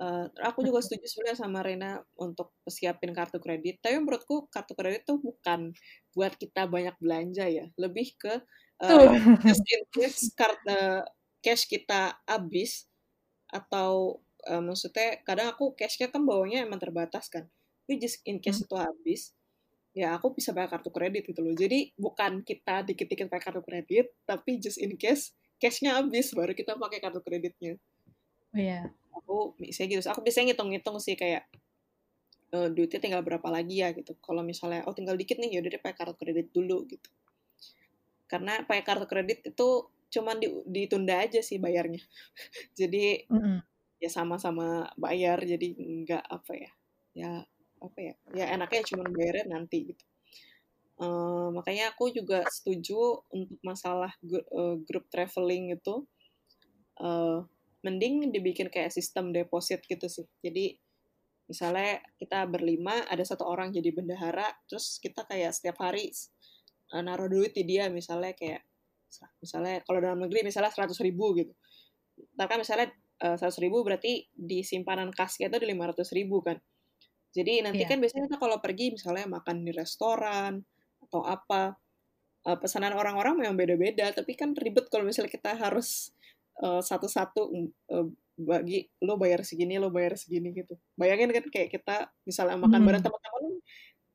Speaker 2: Uh, aku juga setuju sebenarnya sama Rena untuk siapin kartu kredit. Tapi menurutku kartu kredit tuh bukan buat kita banyak belanja ya, lebih ke uh, just in case kartu cash kita habis atau uh, maksudnya kadang aku cashnya kan bawanya emang terbatas kan. Tapi just in case hmm. itu habis, ya aku bisa pakai kartu kredit gitu loh. Jadi bukan kita dikit-dikit pakai kartu kredit, tapi just in case cashnya habis baru kita pakai kartu kreditnya.
Speaker 1: Oh, iya.
Speaker 2: Aku bisa gitu. Aku bisa ngitung-ngitung sih kayak uh, duitnya tinggal berapa lagi ya gitu. Kalau misalnya oh tinggal dikit nih ya udah deh pakai kartu kredit dulu gitu. Karena pakai kartu kredit itu cuman di, ditunda aja sih bayarnya. jadi mm -hmm. ya sama-sama bayar jadi nggak apa ya. Ya apa ya ya enaknya cuma bayarnya nanti gitu. Uh, makanya aku juga setuju untuk masalah uh, grup traveling itu uh, mending dibikin kayak sistem deposit gitu sih. Jadi misalnya kita berlima ada satu orang jadi bendahara terus kita kayak setiap hari uh, naruh duit di dia misalnya kayak misalnya kalau dalam negeri misalnya seratus ribu gitu. Tapi kan misalnya seratus ribu berarti di simpanan kasnya itu di lima ratus ribu kan jadi nanti yeah. kan biasanya kita kalau pergi misalnya makan di restoran atau apa uh, pesanan orang-orang memang beda-beda, tapi kan ribet kalau misalnya kita harus uh, satu-satu uh, bagi lo bayar segini, lo bayar segini gitu. Bayangin kan kayak kita misalnya makan hmm. bareng teman-teman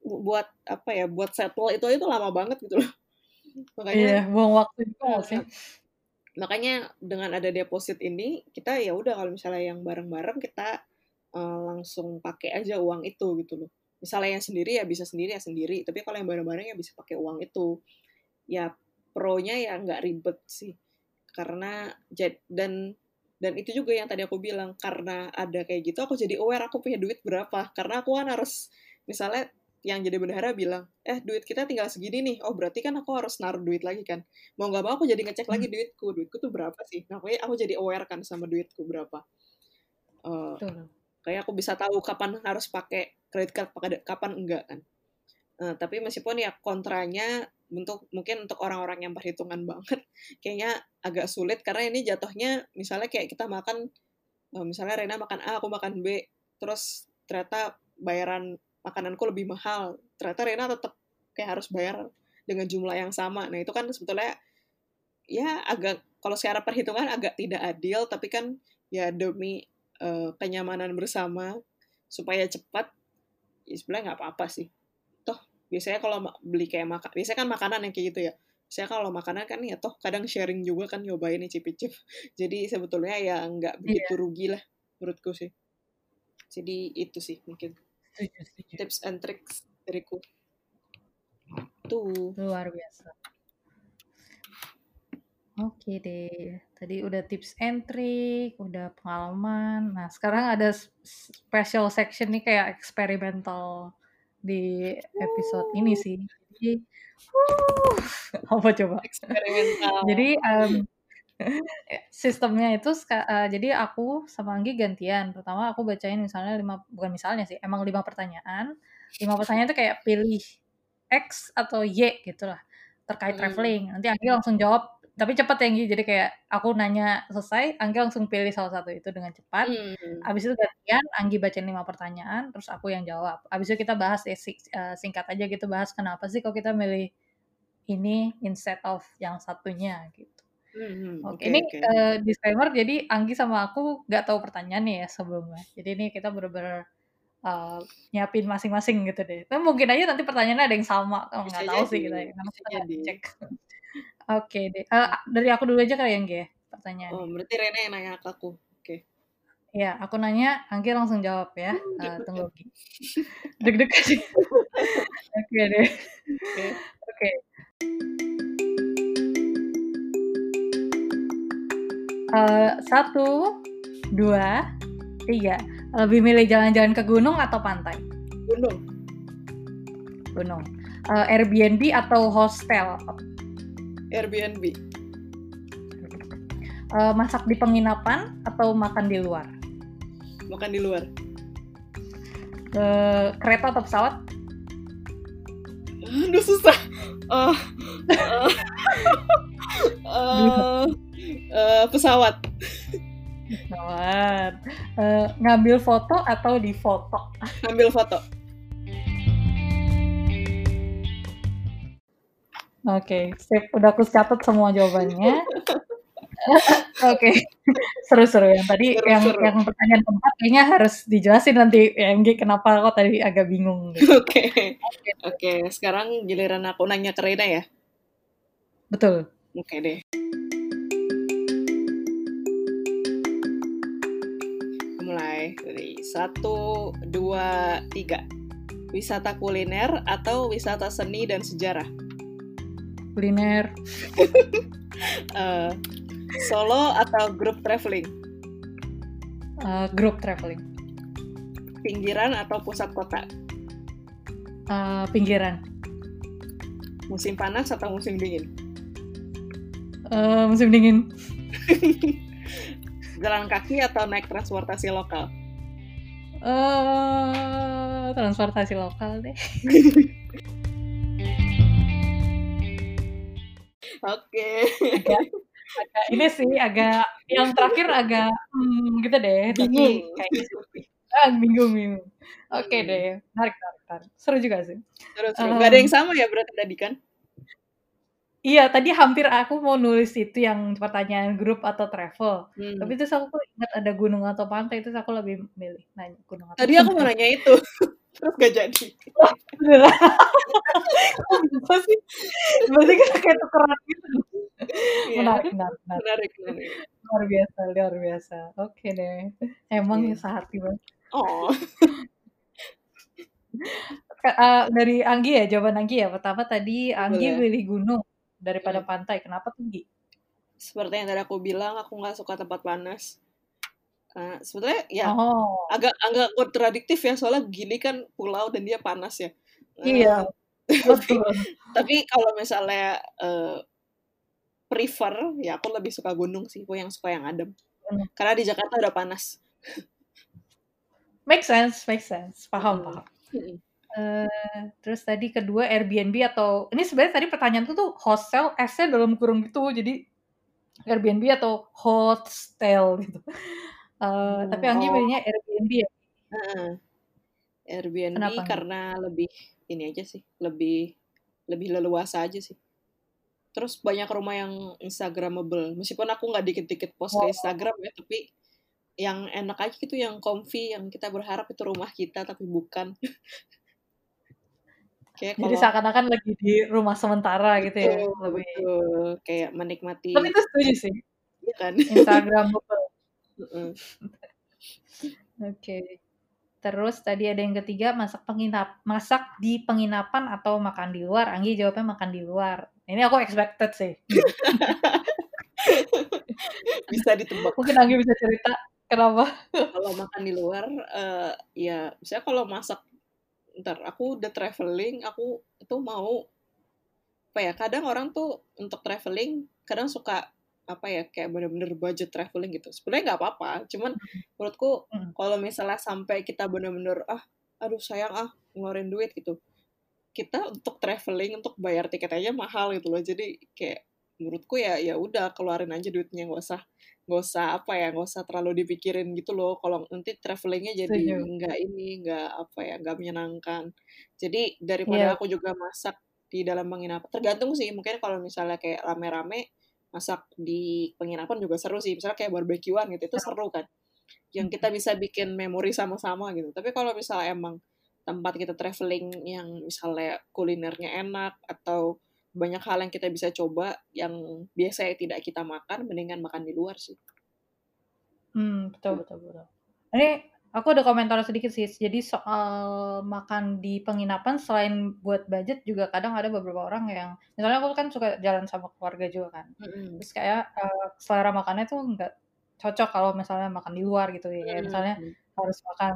Speaker 2: buat apa ya, buat settle itu itu lama banget gitu loh.
Speaker 1: Makanya iya, buang waktu juga sih.
Speaker 2: Makanya dengan ada deposit ini kita ya udah kalau misalnya yang bareng-bareng kita uh, langsung pakai aja uang itu gitu loh. Misalnya yang sendiri ya bisa sendiri ya sendiri, tapi kalau yang bareng-bareng ya bisa pakai uang itu. Ya pro-nya ya nggak ribet sih. Karena dan dan itu juga yang tadi aku bilang karena ada kayak gitu aku jadi aware aku punya duit berapa karena aku kan harus misalnya yang jadi bendahara bilang eh duit kita tinggal segini nih oh berarti kan aku harus naruh duit lagi kan mau nggak mau aku jadi ngecek lagi hmm. duitku duitku tuh berapa sih nah aku, aku jadi aware kan sama duitku berapa uh, kayak aku bisa tahu kapan harus pakai kredit card kapan enggak kan. Uh, tapi meskipun ya kontranya untuk mungkin untuk orang-orang yang perhitungan banget kayaknya agak sulit karena ini jatuhnya misalnya kayak kita makan uh, misalnya Rena makan A aku makan B terus ternyata bayaran makananku lebih mahal ternyata Rena tetap kayak harus bayar dengan jumlah yang sama. Nah itu kan sebetulnya ya agak kalau secara perhitungan agak tidak adil tapi kan ya demi uh, kenyamanan bersama supaya cepat ya sebenarnya nggak apa-apa sih. Toh biasanya kalau beli kayak makan biasanya kan makanan yang kayak gitu ya. Saya kalau makanan kan ya toh kadang sharing juga kan nyobain nih cip-cip jadi sebetulnya ya nggak begitu yeah. rugi lah menurutku sih. Jadi itu sih mungkin. Tips and tricks dariku tuh.
Speaker 1: Luar biasa Oke deh, tadi udah tips and trick, udah pengalaman. Nah, sekarang ada special section nih kayak eksperimental di episode ini sih. Jadi, uh, apa coba?
Speaker 2: Eksperimental.
Speaker 1: Jadi um, sistemnya itu uh, jadi aku sama Anggi gantian. Pertama aku bacain misalnya lima bukan misalnya sih, emang lima pertanyaan. Lima pertanyaan itu kayak pilih X atau Y gitu lah terkait hmm. traveling. Nanti Anggi langsung jawab tapi cepat ya jadi kayak aku nanya selesai Anggi langsung pilih salah satu itu dengan cepat hmm. abis itu gantian Anggi bacain lima pertanyaan terus aku yang jawab abis itu kita bahas ya, singkat aja gitu bahas kenapa sih kok kita milih ini instead of yang satunya gitu Hmm, Oke, okay, ini okay. Uh, eh, disclaimer. Jadi Anggi sama aku nggak tahu pertanyaannya ya sebelumnya. Jadi ini kita bener-bener uh, nyiapin masing-masing gitu deh. Tapi mungkin aja nanti pertanyaannya ada yang sama. Oh, nggak tahu sih kita. Ya. Karena kita cek. Oke deh. Uh, dari aku dulu aja kali ya, Anggi ya, pertanyaan.
Speaker 2: Oh, berarti Rena yang nanya ke aku. Oke.
Speaker 1: Ya, aku nanya, Anggi langsung jawab ya. Uh, tunggu. Deg-degan sih. Oke deh. Oke. Oke. Uh, satu, dua, tiga. Lebih milih jalan-jalan ke gunung atau pantai?
Speaker 2: Gunung.
Speaker 1: Gunung. Uh, Airbnb atau hostel?
Speaker 2: Airbnb.
Speaker 1: Uh, masak di penginapan atau makan di luar?
Speaker 2: Makan di luar.
Speaker 1: Uh, kereta atau pesawat?
Speaker 2: Aduh susah. Uh, uh, uh, uh, pesawat.
Speaker 1: Pesawat. Uh, ngambil foto atau di foto?
Speaker 2: Ngambil foto.
Speaker 1: Oke, okay, sip. Udah aku catat semua jawabannya. Oke, okay. seru-seru yang tadi seru, yang seru. yang pertanyaan keempat kayaknya harus dijelasin nanti ya MG kenapa kok tadi agak bingung.
Speaker 2: Gitu. Oke, gitu. oke. Okay. Okay. Sekarang giliran aku nanya ke Rina ya.
Speaker 1: Betul.
Speaker 2: Oke okay deh. Mulai dari satu, dua, tiga. Wisata kuliner atau wisata seni dan sejarah?
Speaker 1: Kuliner.
Speaker 2: Uh, solo atau grup traveling?
Speaker 1: Uh, grup traveling.
Speaker 2: Pinggiran atau pusat kota?
Speaker 1: Uh, pinggiran.
Speaker 2: Musim panas atau musim dingin?
Speaker 1: Uh, musim dingin.
Speaker 2: Jalan kaki atau naik transportasi lokal?
Speaker 1: Uh, transportasi lokal deh
Speaker 2: Oke.
Speaker 1: Okay. ini sih agak yang terakhir agak hmm, gitu deh. Bingung. kayak gitu. Ah, bingung bingung. Oke okay hmm. deh, menarik, menarik, Seru juga sih.
Speaker 2: Seru, seru. Um, Gak ada yang sama ya berarti tadi kan?
Speaker 1: Iya, tadi hampir aku mau nulis itu yang pertanyaan grup atau travel. Hmm. Tapi terus aku ingat ada gunung atau pantai, terus aku lebih milih nanya gunung atau
Speaker 2: Tadi
Speaker 1: pantai.
Speaker 2: aku mau nanya itu. Terus gak jadi.
Speaker 1: Apa sih? Berarti kita kayak tukeran gitu.
Speaker 2: Iya.
Speaker 1: Menarik, menarik, menarik. Luar biasa, luar biasa. Oke deh. Emang ya sehati banget.
Speaker 2: Oh.
Speaker 1: uh, dari Anggi ya, jawaban Anggi ya. Pertama tadi Anggi Boleh. pilih gunung daripada hmm. pantai. Kenapa tuh, Gi?
Speaker 2: Seperti yang tadi aku bilang, aku nggak suka tempat panas. Uh, sebetulnya ya oh. agak agak kontradiktif ya soalnya gini kan pulau dan dia panas ya.
Speaker 1: Iya.
Speaker 2: tapi, tapi kalau misalnya uh, prefer ya aku lebih suka gunung sih, aku yang suka yang adem. Hmm. Karena di Jakarta udah panas.
Speaker 1: make sense, make sense. Paham, hmm. paham. Hmm. Uh, terus tadi kedua Airbnb atau ini sebenarnya tadi pertanyaan tuh tuh hostel S-nya dalam kurung gitu jadi Airbnb atau hostel gitu. Uh, hmm, tapi Anggi oh. Airbnb ya?
Speaker 2: Uh, Airbnb Kenapa? karena lebih ini aja sih, lebih lebih leluasa aja sih. Terus banyak rumah yang Instagramable. Meskipun aku nggak dikit-dikit post oh. ke Instagram ya, tapi yang enak aja gitu, yang comfy, yang kita berharap itu rumah kita tapi bukan.
Speaker 1: Kayak Jadi seakan-akan lagi di rumah sementara gitu ya,
Speaker 2: lebih betul. kayak menikmati.
Speaker 1: Tapi itu setuju sih.
Speaker 2: Iya kan?
Speaker 1: Instagramable. Oke. Okay. Terus tadi ada yang ketiga masak penginap masak di penginapan atau makan di luar. Anggi jawabnya makan di luar. Ini aku expected sih.
Speaker 2: bisa ditebak.
Speaker 1: Mungkin Anggi bisa cerita kenapa?
Speaker 2: kalau makan di luar, uh, ya misalnya kalau masak, ntar aku udah traveling, aku itu mau apa ya? Kadang orang tuh untuk traveling kadang suka apa ya kayak bener-bener budget traveling gitu. Sebenarnya nggak apa-apa cuman menurutku hmm. kalau misalnya sampai kita bener-bener ah aduh sayang ah ngeluarin duit gitu kita untuk traveling untuk bayar tiket aja mahal gitu loh. Jadi kayak menurutku ya ya udah keluarin aja duitnya nggak usah nggak usah apa ya nggak usah terlalu dipikirin gitu loh. Kalau nanti travelingnya jadi nggak ini nggak apa ya nggak menyenangkan. Jadi daripada yeah. aku juga masak di dalam penginapan tergantung sih mungkin kalau misalnya kayak rame-rame masak di penginapan juga seru sih misalnya kayak barbekyuan gitu itu seru kan yang kita bisa bikin memori sama-sama gitu. Tapi kalau misalnya emang tempat kita traveling yang misalnya kulinernya enak atau banyak hal yang kita bisa coba yang biasa tidak kita makan mendingan makan di luar sih.
Speaker 1: Hmm betul betul betul. Ini Aku ada komentar sedikit sih. Jadi soal makan di penginapan selain buat budget juga kadang ada beberapa orang yang misalnya aku kan suka jalan sama keluarga juga kan. Mm-hmm. Terus kayak uh, selera makannya tuh nggak cocok kalau misalnya makan di luar gitu ya. Mm-hmm. Misalnya harus makan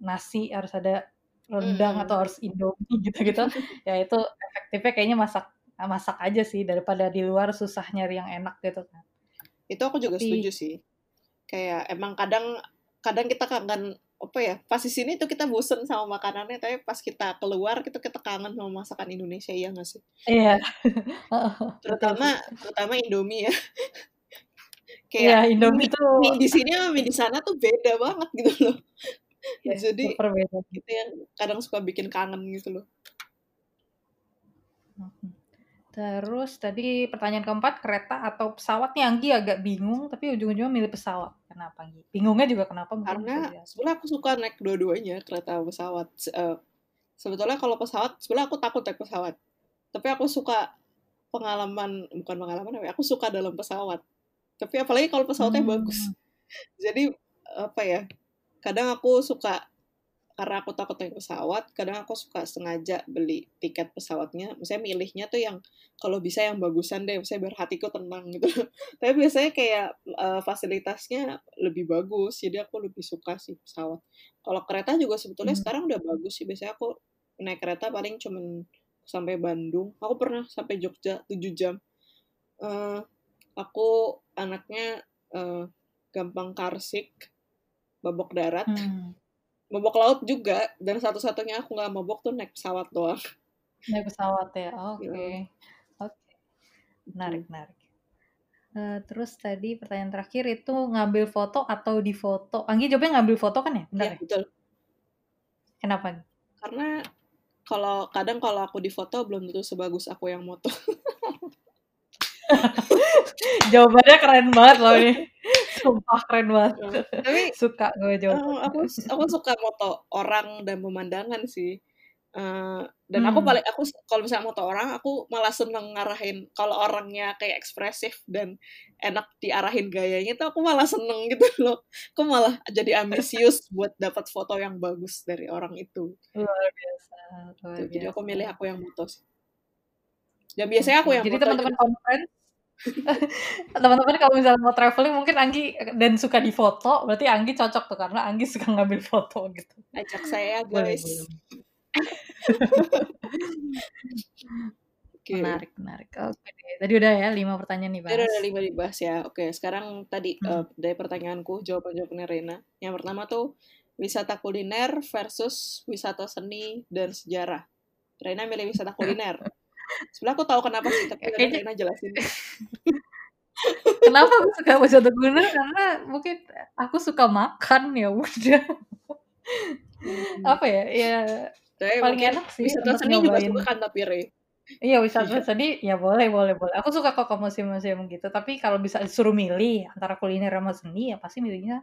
Speaker 1: nasi, harus ada rendang mm-hmm. atau harus indomie gitu-gitu. ya itu efektifnya kayaknya masak masak aja sih daripada di luar susah nyari yang enak gitu kan.
Speaker 2: Itu aku juga
Speaker 1: Tapi
Speaker 2: setuju sih. Kayak emang kadang kadang kita kangen apa ya pas di sini tuh kita bosen sama makanannya tapi pas kita keluar kita kita kangen sama masakan Indonesia iya nggak sih?
Speaker 1: Iya.
Speaker 2: Terutama terutama Indomie ya.
Speaker 1: Kayak ya, Indomie
Speaker 2: mie,
Speaker 1: tuh
Speaker 2: mie di sini sama mie di sana tuh beda banget gitu loh. Ya, jadi
Speaker 1: berbeda
Speaker 2: gitu yang kadang suka bikin kangen gitu loh
Speaker 1: Terus tadi pertanyaan keempat kereta atau pesawat nih Anggi agak bingung tapi ujung-ujungnya milih pesawat. Kenapa Anggi? Bingungnya juga kenapa?
Speaker 2: Karena sebenarnya aku suka naik dua-duanya kereta pesawat. Uh, sebetulnya kalau pesawat sebenarnya aku takut naik pesawat. Tapi aku suka pengalaman bukan pengalaman ya, aku suka dalam pesawat. Tapi apalagi kalau pesawatnya hmm. bagus. Jadi apa ya? Kadang aku suka karena aku takut naik pesawat kadang aku suka sengaja beli tiket pesawatnya. Misalnya milihnya tuh yang kalau bisa yang bagusan deh misalnya biar hatiku tenang gitu. Tapi biasanya kayak uh, fasilitasnya lebih bagus jadi aku lebih suka sih pesawat. Kalau kereta juga sebetulnya hmm. sekarang udah bagus sih. Biasanya aku naik kereta paling cuman sampai Bandung. Aku pernah sampai Jogja 7 jam. Uh, aku anaknya uh, gampang karsik babok darat. Hmm mabok laut juga dan satu-satunya aku nggak mabok tuh naik pesawat doang.
Speaker 1: Naik pesawat ya? Oke. Okay. Iya. oke. Okay. menarik menarik. Uh, terus tadi pertanyaan terakhir itu ngambil foto atau di foto Anggi jawabnya ngambil foto kan ya? Benar
Speaker 2: ya, betul.
Speaker 1: Kenapa
Speaker 2: karena kalau kadang kalau aku di foto belum tentu sebagus aku yang moto.
Speaker 1: Jawabannya keren banget loh ini. Sumpah keren banget.
Speaker 2: Tapi
Speaker 1: suka gue jawab.
Speaker 2: Uh, aku aku suka moto orang dan pemandangan sih. Uh, dan hmm. aku paling aku kalau misalnya moto orang aku malah seneng ngarahin kalau orangnya kayak ekspresif dan enak diarahin gayanya tuh aku malah seneng gitu loh aku malah jadi ambisius buat dapat foto yang bagus dari orang itu
Speaker 1: luar biasa,
Speaker 2: luar biasa. jadi aku milih aku yang moto sih dan biasanya aku yang
Speaker 1: jadi teman-teman conference teman-teman kalau misalnya mau traveling mungkin Anggi dan suka di foto berarti Anggi cocok tuh karena Anggi suka ngambil foto gitu.
Speaker 2: Ajak saya guys.
Speaker 1: okay. menarik menarik. Oke okay. tadi udah ya lima pertanyaan nih
Speaker 2: bahas udah lima dibahas ya. Oke sekarang tadi hmm. uh, dari pertanyaanku jawaban jawabannya Rena. Yang pertama tuh wisata kuliner versus wisata seni dan sejarah. Rena milih wisata kuliner Sebelah aku tahu kenapa sih, tapi Kayaknya... Rena jelasin.
Speaker 1: kenapa aku suka wisata kuliner? Karena mungkin aku suka makan ya udah. Hmm. Apa ya? Ya
Speaker 2: tapi paling enak sih. Wisata seni juga suka kan tapi Re.
Speaker 1: Iya wisata iya. seni ya boleh boleh boleh. Aku suka kok ke museum-museum gitu. Tapi kalau bisa disuruh milih antara kuliner sama seni ya pasti milihnya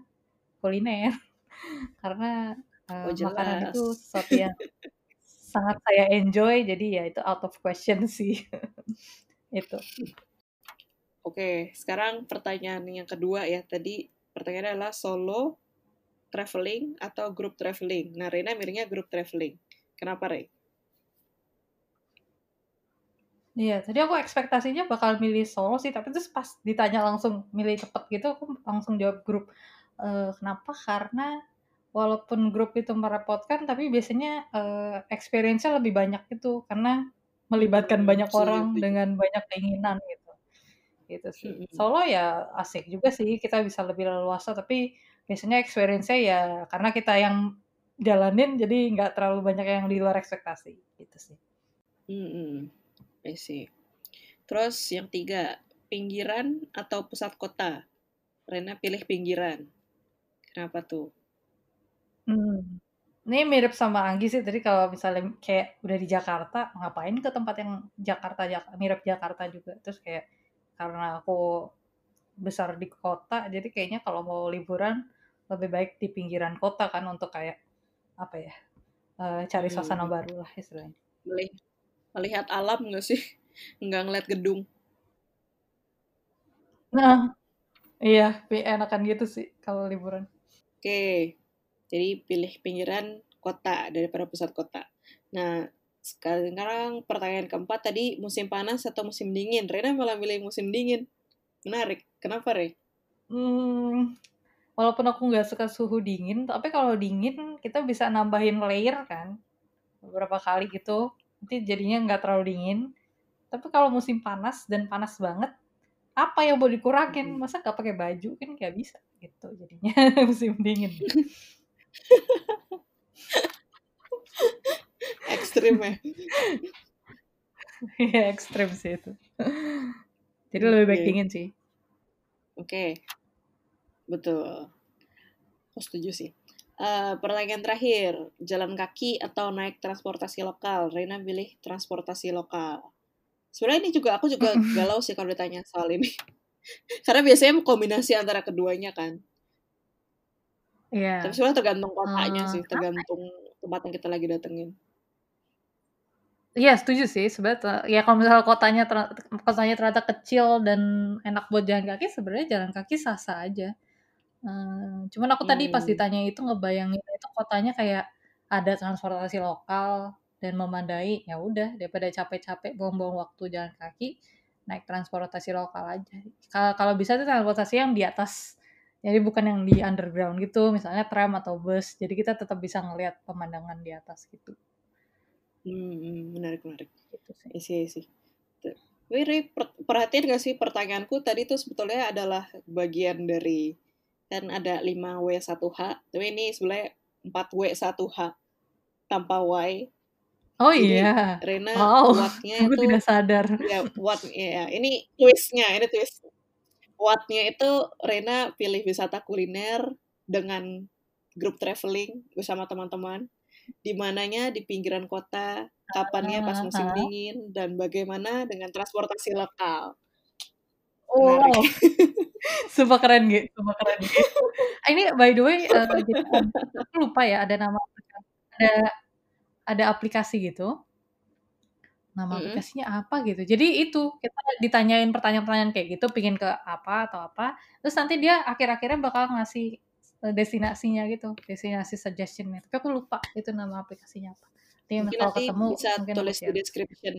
Speaker 1: kuliner. Karena uh, oh, makanan itu sesuatu yang sangat saya enjoy jadi ya itu out of question sih. Itu.
Speaker 2: Oke sekarang pertanyaan yang kedua ya. Tadi pertanyaannya adalah solo traveling atau group traveling? Nah Rena milihnya group traveling. Kenapa Rey?
Speaker 1: Iya, tadi aku ekspektasinya bakal milih solo sih, tapi terus pas ditanya langsung milih cepet gitu, aku langsung jawab grup. Uh, kenapa? Karena walaupun grup itu merepotkan tapi biasanya uh, experience-nya lebih banyak itu karena melibatkan hmm, banyak orang dengan banyak keinginan gitu. Gitu sih. Hmm. Solo ya asik juga sih kita bisa lebih leluasa tapi biasanya experience-nya ya karena kita yang jalanin jadi nggak terlalu banyak yang di luar ekspektasi gitu sih.
Speaker 2: Hmm, I see. Terus yang tiga, pinggiran atau pusat kota? Rena pilih pinggiran. Kenapa tuh?
Speaker 1: Hmm. Ini mirip sama Anggi sih tadi kalau misalnya kayak udah di Jakarta, ngapain ke tempat yang Jakarta Jak mirip Jakarta juga. Terus kayak karena aku besar di kota, jadi kayaknya kalau mau liburan lebih baik di pinggiran kota kan untuk kayak apa ya? Uh, cari hmm. suasana hmm. baru lah istilahnya.
Speaker 2: Melihat alam nggak sih? Nggak ngeliat gedung.
Speaker 1: Nah, iya, enakan gitu sih kalau liburan.
Speaker 2: Oke, jadi pilih pinggiran kota daripada pusat kota. Nah, sekarang pertanyaan keempat tadi musim panas atau musim dingin. Rena malah milih musim dingin. Menarik. Kenapa, Re?
Speaker 1: Hmm, walaupun aku nggak suka suhu dingin, tapi kalau dingin kita bisa nambahin layer kan. Beberapa kali gitu. Nanti jadinya nggak terlalu dingin. Tapi kalau musim panas dan panas banget, apa yang mau dikurangin masa gak pakai baju kan nggak bisa gitu jadinya musim dingin
Speaker 2: ekstrim ya.
Speaker 1: Ya ekstrim sih itu. Jadi lebih baik
Speaker 2: Oke.
Speaker 1: dingin sih.
Speaker 2: Oke. Betul. Aku setuju sih. Eh, pertanyaan terakhir. Jalan kaki atau naik transportasi lokal? Reina pilih transportasi lokal. Sebenarnya ini juga aku juga galau sih kalau ditanya soal ini. Karena biasanya kombinasi antara keduanya kan
Speaker 1: Iya.
Speaker 2: tapi sebenarnya tergantung kotanya
Speaker 1: Eh,
Speaker 2: sih tergantung tempat yang kita lagi datengin
Speaker 1: Iya setuju sih sebenarnya ya kalau misalnya kotanya ter- kotanya ternyata kecil dan enak buat jalan kaki sebenarnya jalan kaki sah-sah aja. Eh, cuman aku tadi pas
Speaker 2: Hmm.
Speaker 1: ditanya itu ngebayangin itu kotanya kayak ada transportasi lokal dan memadai ya udah daripada capek-capek buang-buang waktu jalan kaki naik transportasi lokal aja. Kalau kalau bisa tuh transportasi yang di atas jadi bukan yang di underground gitu misalnya tram atau bus jadi kita tetap bisa ngelihat pemandangan di atas gitu
Speaker 2: Hmm, hmm, menarik menarik
Speaker 1: gitu sih.
Speaker 2: isi isi Wiri, per- perhatiin gak sih pertanyaanku tadi tuh sebetulnya adalah bagian dari kan ada 5W1H, tapi ini sebenarnya 4W1H tanpa Y.
Speaker 1: Oh
Speaker 2: Jadi
Speaker 1: iya.
Speaker 2: Rena
Speaker 1: Wow, aku
Speaker 2: itu
Speaker 1: tidak sadar.
Speaker 2: ya what ya ini twistnya ini twist what-nya itu Rena pilih wisata kuliner dengan grup traveling bersama teman-teman. Di mananya di pinggiran kota kapannya pas musim dingin dan bagaimana dengan transportasi lokal.
Speaker 1: Oh,
Speaker 2: menarik
Speaker 1: sumpah keren gitu, sumpah keren. Gitu. Ini by the way, jadi, aku lupa ya ada nama ada ada aplikasi gitu. Nama
Speaker 2: Mm-mm.
Speaker 1: aplikasinya apa gitu. Jadi itu kita ditanyain pertanyaan-pertanyaan kayak gitu, pingin ke apa atau apa, terus nanti dia akhir-akhirnya bakal ngasih eh, destinasinya gitu, destinasi suggestionnya. Tapi aku lupa itu nama aplikasinya apa. Nanti
Speaker 2: mungkin
Speaker 1: kalau
Speaker 2: nanti
Speaker 1: ketemu
Speaker 2: bisa
Speaker 1: mungkin
Speaker 2: tulis di description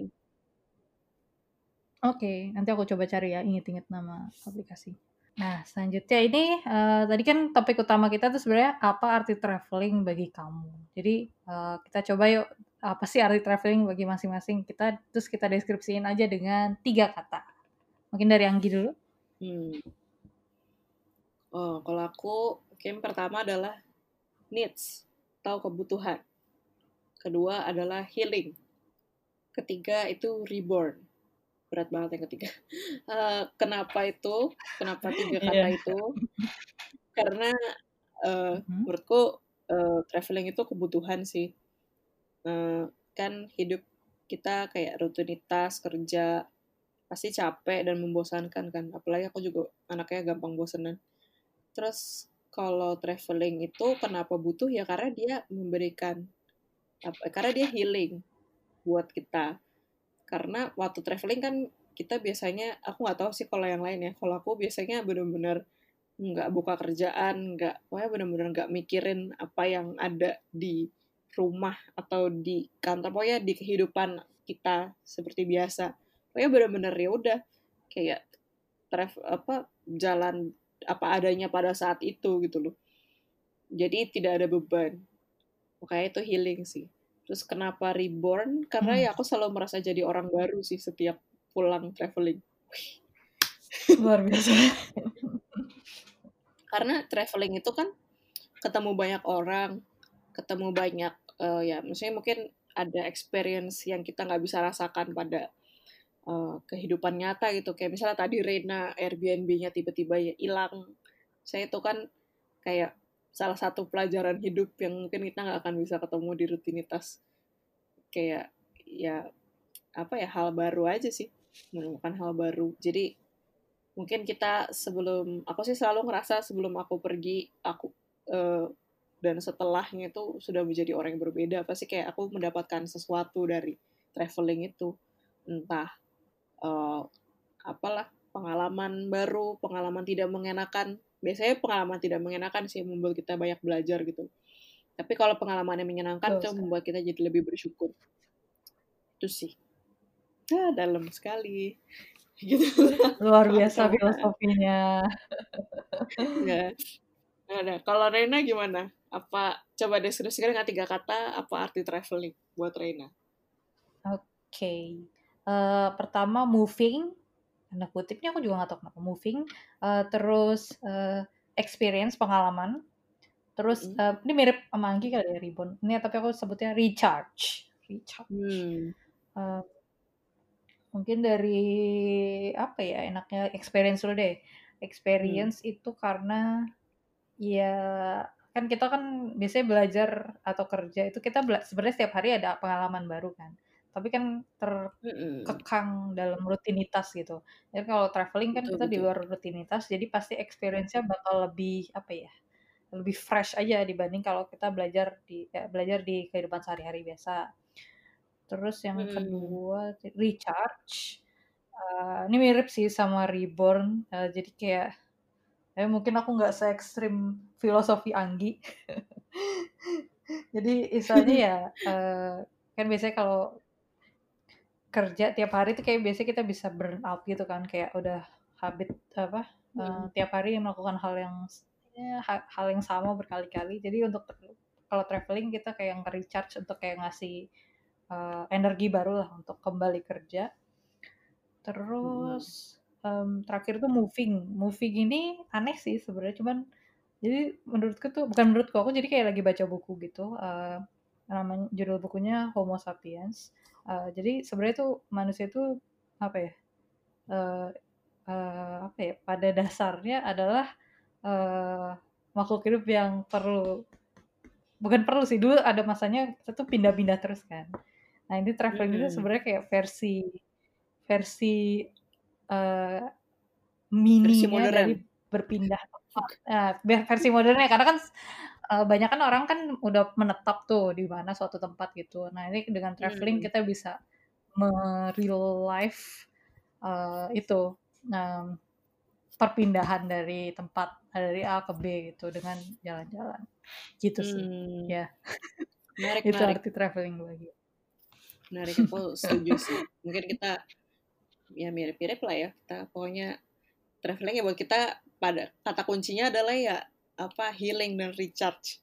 Speaker 1: Oke, nanti aku coba cari ya, inget-inget nama aplikasi. Nah, selanjutnya ini eh, tadi kan topik utama kita tuh sebenarnya apa arti traveling bagi kamu. Jadi eh, kita coba yuk apa sih arti traveling bagi masing-masing kita terus kita deskripsiin aja dengan tiga kata. Mungkin dari Anggi dulu.
Speaker 2: hmm. oh kalau aku mungkin pertama adalah needs atau kebutuhan kedua adalah healing ketiga itu reborn berat banget yang ketiga Eh, kenapa itu kenapa tiga kata
Speaker 1: Iya.
Speaker 2: itu karena eh,
Speaker 1: Mhm.
Speaker 2: menurutku eh, traveling itu kebutuhan sih Eh, kan hidup kita kayak rutinitas kerja pasti capek dan membosankan kan. Apalagi aku juga anaknya gampang bosenan. Terus kalau traveling itu kenapa butuh? Ya karena dia memberikan apa karena dia healing buat kita. Karena waktu traveling kan kita biasanya aku nggak tahu sih kalau yang lain ya. Kalau aku biasanya bener-bener nggak buka kerjaan nggak pokoknya bener-bener nggak mikirin apa yang ada di rumah atau di kantor pokoknya di kehidupan kita seperti biasa. Pokoknya bener-bener ya udah kayak travel apa jalan apa adanya pada saat itu gitu loh. Jadi tidak ada beban. Makanya itu healing sih. Terus kenapa reborn? Karena
Speaker 1: Hmm.
Speaker 2: ya aku selalu merasa jadi orang baru sih setiap pulang traveling.
Speaker 1: Luar biasa.
Speaker 2: karena traveling itu kan ketemu banyak orang ketemu banyak eh, ya maksudnya mungkin ada experience yang kita nggak bisa rasakan pada eh, kehidupan nyata gitu. Kayak misalnya tadi Rena Airbnb-nya tiba-tiba ya hilang. Saya itu kan kayak salah satu pelajaran hidup yang mungkin kita nggak akan bisa ketemu di rutinitas. Kayak ya apa ya hal baru aja sih. Menemukan hal baru. Jadi mungkin kita sebelum aku sih selalu ngerasa sebelum aku pergi aku eh, dan setelahnya itu sudah menjadi orang yang berbeda. Pasti kayak aku mendapatkan sesuatu dari traveling itu. Entah eh, apalah pengalaman baru pengalaman tidak mengenakan. Biasanya pengalaman tidak mengenakan sih membuat kita banyak belajar gitu. Tapi kalau pengalaman yang menyenangkan
Speaker 1: Betul
Speaker 2: itu
Speaker 1: sekali.
Speaker 2: membuat kita jadi lebih bersyukur. Itu sih. Ah dalam sekali. Gitu.
Speaker 1: Luar biasa filosofinya.
Speaker 2: ya ada. Kalau Reina gimana? Apa coba deskripsikan dengan tiga kata apa arti traveling buat Reina?
Speaker 1: Oke. Eh, pertama moving, tanda kutipnya aku juga nggak tahu kenapa. Moving. Uh, terus uh, experience pengalaman. Terus
Speaker 2: Mm.
Speaker 1: uh, ini mirip sama Anggi kali ya Ribbon ini tapi aku sebutnya recharge. Recharge.
Speaker 2: Hmm.
Speaker 1: Uh, mungkin dari apa ya enaknya experience dulu deh. Experience itu karena ya kan kita kan biasanya belajar atau kerja itu kita bela- sebenarnya setiap hari ada pengalaman baru kan tapi kan ter
Speaker 2: Mm-mm.
Speaker 1: kekang dalam rutinitas gitu. Jadi kalau traveling kan
Speaker 2: Betul,
Speaker 1: kita di
Speaker 2: betul.
Speaker 1: luar rutinitas, jadi pasti experience-nya bakal lebih apa ya? Lebih fresh aja dibanding kalau kita belajar di ya, belajar di kehidupan sehari-hari biasa. Terus yang
Speaker 2: Mm-mm.
Speaker 1: kedua recharge. Uh, ini mirip sih sama reborn. Uh, jadi kayak eh, mungkin aku nggak se ekstrim filosofi Anggi. jadi istilahnya ya uh, kan biasanya kalau kerja tiap hari tuh kayak biasanya kita bisa burn out gitu kan kayak udah habit apa uh,
Speaker 2: Hmm.
Speaker 1: tiap hari melakukan hal yang ya, ha- hal yang sama berkali-kali jadi untuk kalau traveling kita kayak nge-recharge untuk kayak ngasih uh, energi baru lah untuk kembali kerja terus em, terakhir tuh moving. Moving ini aneh sih sebenarnya cuman jadi menurutku tuh bukan menurutku aku jadi kayak lagi baca buku gitu uh, namanya judul bukunya Homo sapiens. Uh, jadi sebenarnya tuh manusia itu apa ya uh, uh, apa ya pada dasarnya adalah uh, makhluk hidup yang perlu bukan perlu sih dulu ada masanya kita tuh pindah-pindah terus kan. Nah ini traveling itu
Speaker 2: Mm-mm.
Speaker 1: sebenarnya kayak versi versi uh, mininya dari berpindah biar versi modernnya karena kan uh, banyak kan orang kan udah menetap tuh di mana suatu tempat gitu. Nah ini dengan traveling
Speaker 2: Hmm.
Speaker 1: kita bisa real life uh, itu um, perpindahan dari tempat dari A ke B gitu dengan jalan-jalan gitu sih.
Speaker 2: Hmm.
Speaker 1: Ya
Speaker 2: Menarik,
Speaker 1: itu
Speaker 2: menarik.
Speaker 1: arti traveling bagi.
Speaker 2: Menarik, aku setuju sih. Mungkin kita ya mirip-mirip lah ya. Kita pokoknya traveling ya buat kita pada kata kuncinya adalah ya apa healing dan recharge.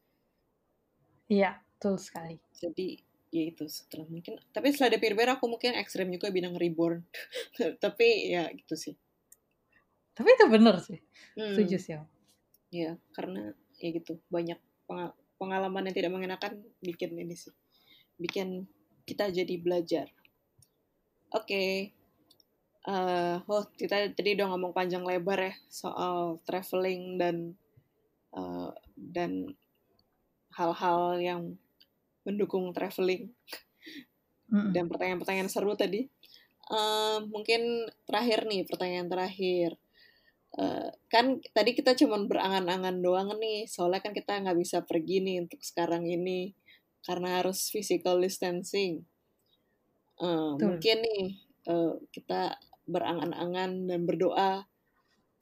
Speaker 1: Iya betul sekali.
Speaker 2: Jadi ya itu setelah mungkin tapi setelah dipikir-pikir aku mungkin ekstrem juga bidang reborn. tapi ya gitu sih.
Speaker 1: Tapi itu bener sih.
Speaker 2: Hmm.
Speaker 1: Setuju sih.
Speaker 2: Ya, karena ya gitu, banyak penga- pengalaman yang tidak mengenakan bikin ini sih. Bikin kita jadi belajar. Oke. Eh, oh, kita tadi udah ngomong panjang lebar ya soal traveling dan eh, dan hal-hal yang mendukung traveling
Speaker 1: Mm-mm.
Speaker 2: dan pertanyaan-pertanyaan seru tadi. Eh, mungkin terakhir nih, pertanyaan terakhir. Eh, kan tadi kita cuman berangan-angan doang nih, soalnya kan kita nggak bisa pergi nih untuk sekarang ini karena harus physical distancing.
Speaker 1: Betul.
Speaker 2: mungkin nih eh, kita berangan-angan dan berdoa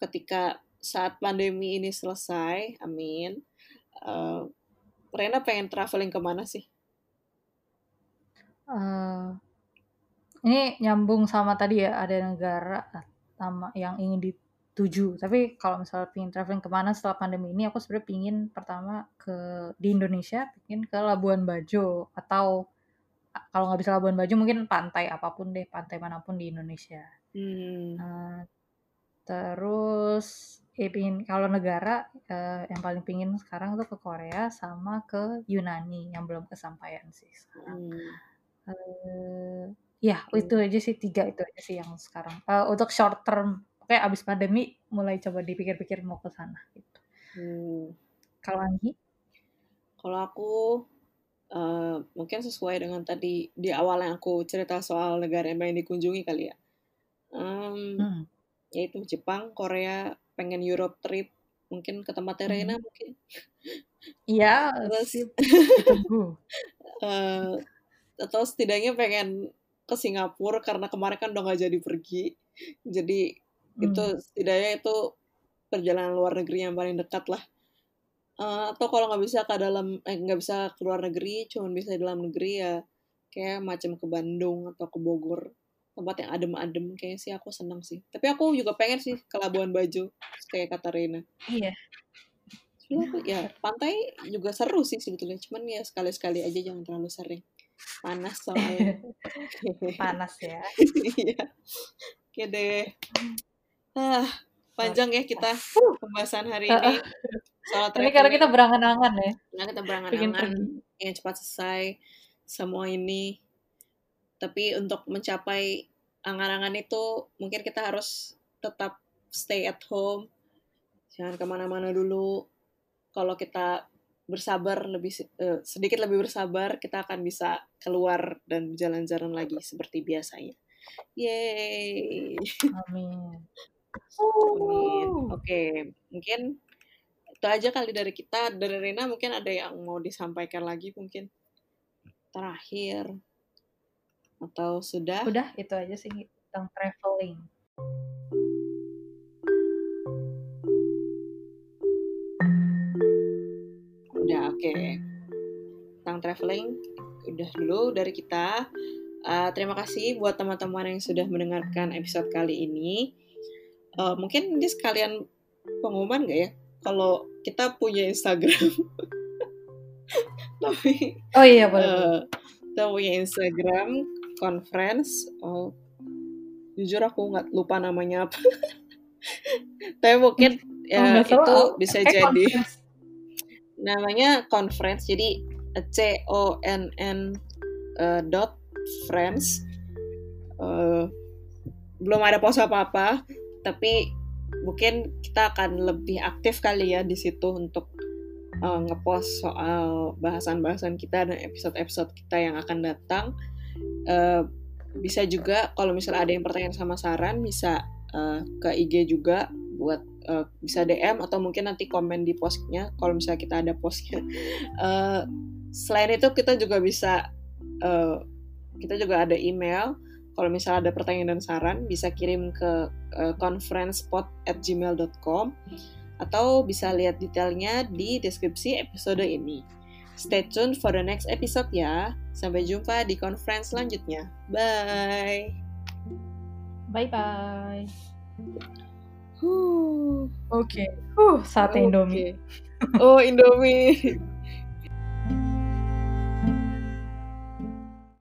Speaker 2: ketika saat pandemi ini selesai, amin. Eh, Rena pengen traveling ke mana sih?
Speaker 1: Eh, ini nyambung sama tadi ya ada negara sama yang ingin dituju. Tapi kalau misalnya pingin traveling ke mana setelah pandemi ini, aku sebenarnya pingin pertama ke di Indonesia, pingin ke Labuan Bajo atau kalau nggak bisa Labuan Bajo mungkin pantai apa pun deh, pantai mana pun di Indonesia.
Speaker 2: Hmm,
Speaker 1: Eh, terus pingin kalau negara eh, yang paling pingin sekarang tuh ke Korea sama ke Yunani yang belum kesampaian sih sekarang.
Speaker 2: hmm,
Speaker 1: Eh, ya
Speaker 2: Oke.
Speaker 1: itu aja sih tiga itu aja sih yang sekarang. Eh, untuk short term, oke abis pandemi mulai coba dipikir-pikir mau ke sana gitu.
Speaker 2: hmm.
Speaker 1: Kalau Anggi,
Speaker 2: Kalau aku eh, mungkin sesuai dengan tadi di awal yang aku cerita soal negara yang pengen dikunjungi kali ya. Em,
Speaker 1: hmm.
Speaker 2: yaitu Jepang, Korea, pengen Europe trip, mungkin ke tempat
Speaker 1: Hmm.
Speaker 2: Rena mungkin.
Speaker 1: Iya,
Speaker 2: Terus eh, atau setidaknya pengen ke Singapura karena kemarin kan udah nggak jadi pergi. Jadi itu
Speaker 1: Hmm.
Speaker 2: setidaknya itu perjalanan luar negeri yang paling dekat lah. Eh, atau kalau nggak bisa ke dalam eh nggak bisa ke luar negeri, cuman bisa di dalam negeri ya kayak macam ke Bandung atau ke Bogor tempat yang adem-adem kayak sih aku seneng sih. Tapi aku juga pengen sih ke Labuan Bajo kayak kata Rena.
Speaker 1: Iya,
Speaker 2: Sebenarnya aku ya pantai juga seru sih sebetulnya, cuman ya sekali-sekali aja jangan terlalu sering. Panas soalnya.
Speaker 1: panas ya.
Speaker 2: Iya. Oke deh. Ah, panjang ya kita pembahasan hari ini soal
Speaker 1: Ini karena kita berangan-angan ya.
Speaker 2: Nah, kita berangan-angan ingin cepat selesai semua ini. Tapi untuk mencapai angan-angan itu mungkin kita harus tetap stay at home. Jangan ke mana-mana dulu. Kalau kita bersabar lebih eh, sedikit lebih bersabar, kita akan bisa keluar dan jalan-jalan lagi seperti biasanya. Yeay.
Speaker 1: Amin.
Speaker 2: Amin. Oke, mungkin itu aja kali dari kita. Dari Rina mungkin ada yang mau disampaikan lagi mungkin terakhir atau sudah?
Speaker 1: Udah itu aja sih tentang traveling.
Speaker 2: Udah, oke. Tentang traveling udah dulu dari kita. Uh, terima kasih buat teman-teman yang sudah mendengarkan episode kali ini. Uh, mungkin ini sekalian pengumuman gak ya? Kalau kita punya Instagram, tapi
Speaker 1: Oh iya boleh.
Speaker 2: Eh, kita punya Instagram conference oh jujur aku nggak lupa namanya apa tapi mungkin
Speaker 1: Oh,
Speaker 2: ya
Speaker 1: salah,
Speaker 2: itu
Speaker 1: oh,
Speaker 2: bisa
Speaker 1: eh,
Speaker 2: jadi
Speaker 1: conference.
Speaker 2: namanya conference jadi c o n n eh, dot friends Eh, belum ada post apa apa tapi mungkin kita akan lebih aktif kali ya di situ untuk eh, ngepost soal bahasan-bahasan kita dan episode-episode kita yang akan datang. Eh, bisa juga kalau misalnya ada yang pertanyaan sama saran bisa eh, ke IG juga buat eh, bisa DM atau mungkin nanti komen di postnya kalau misalnya kita ada postnya. Eh, selain itu kita juga bisa eh, kita juga ada email kalau misalnya ada pertanyaan dan saran bisa kirim ke uh, conferencepod@gmail.com atau bisa lihat detailnya di deskripsi episode ini. Stay tuned for the next episode ya. Sampai jumpa di conference selanjutnya. Bye.
Speaker 1: Bye bye.
Speaker 2: Huh.
Speaker 1: Oke. Uh, sate Indomie.
Speaker 2: Oke. Oh, Indomie.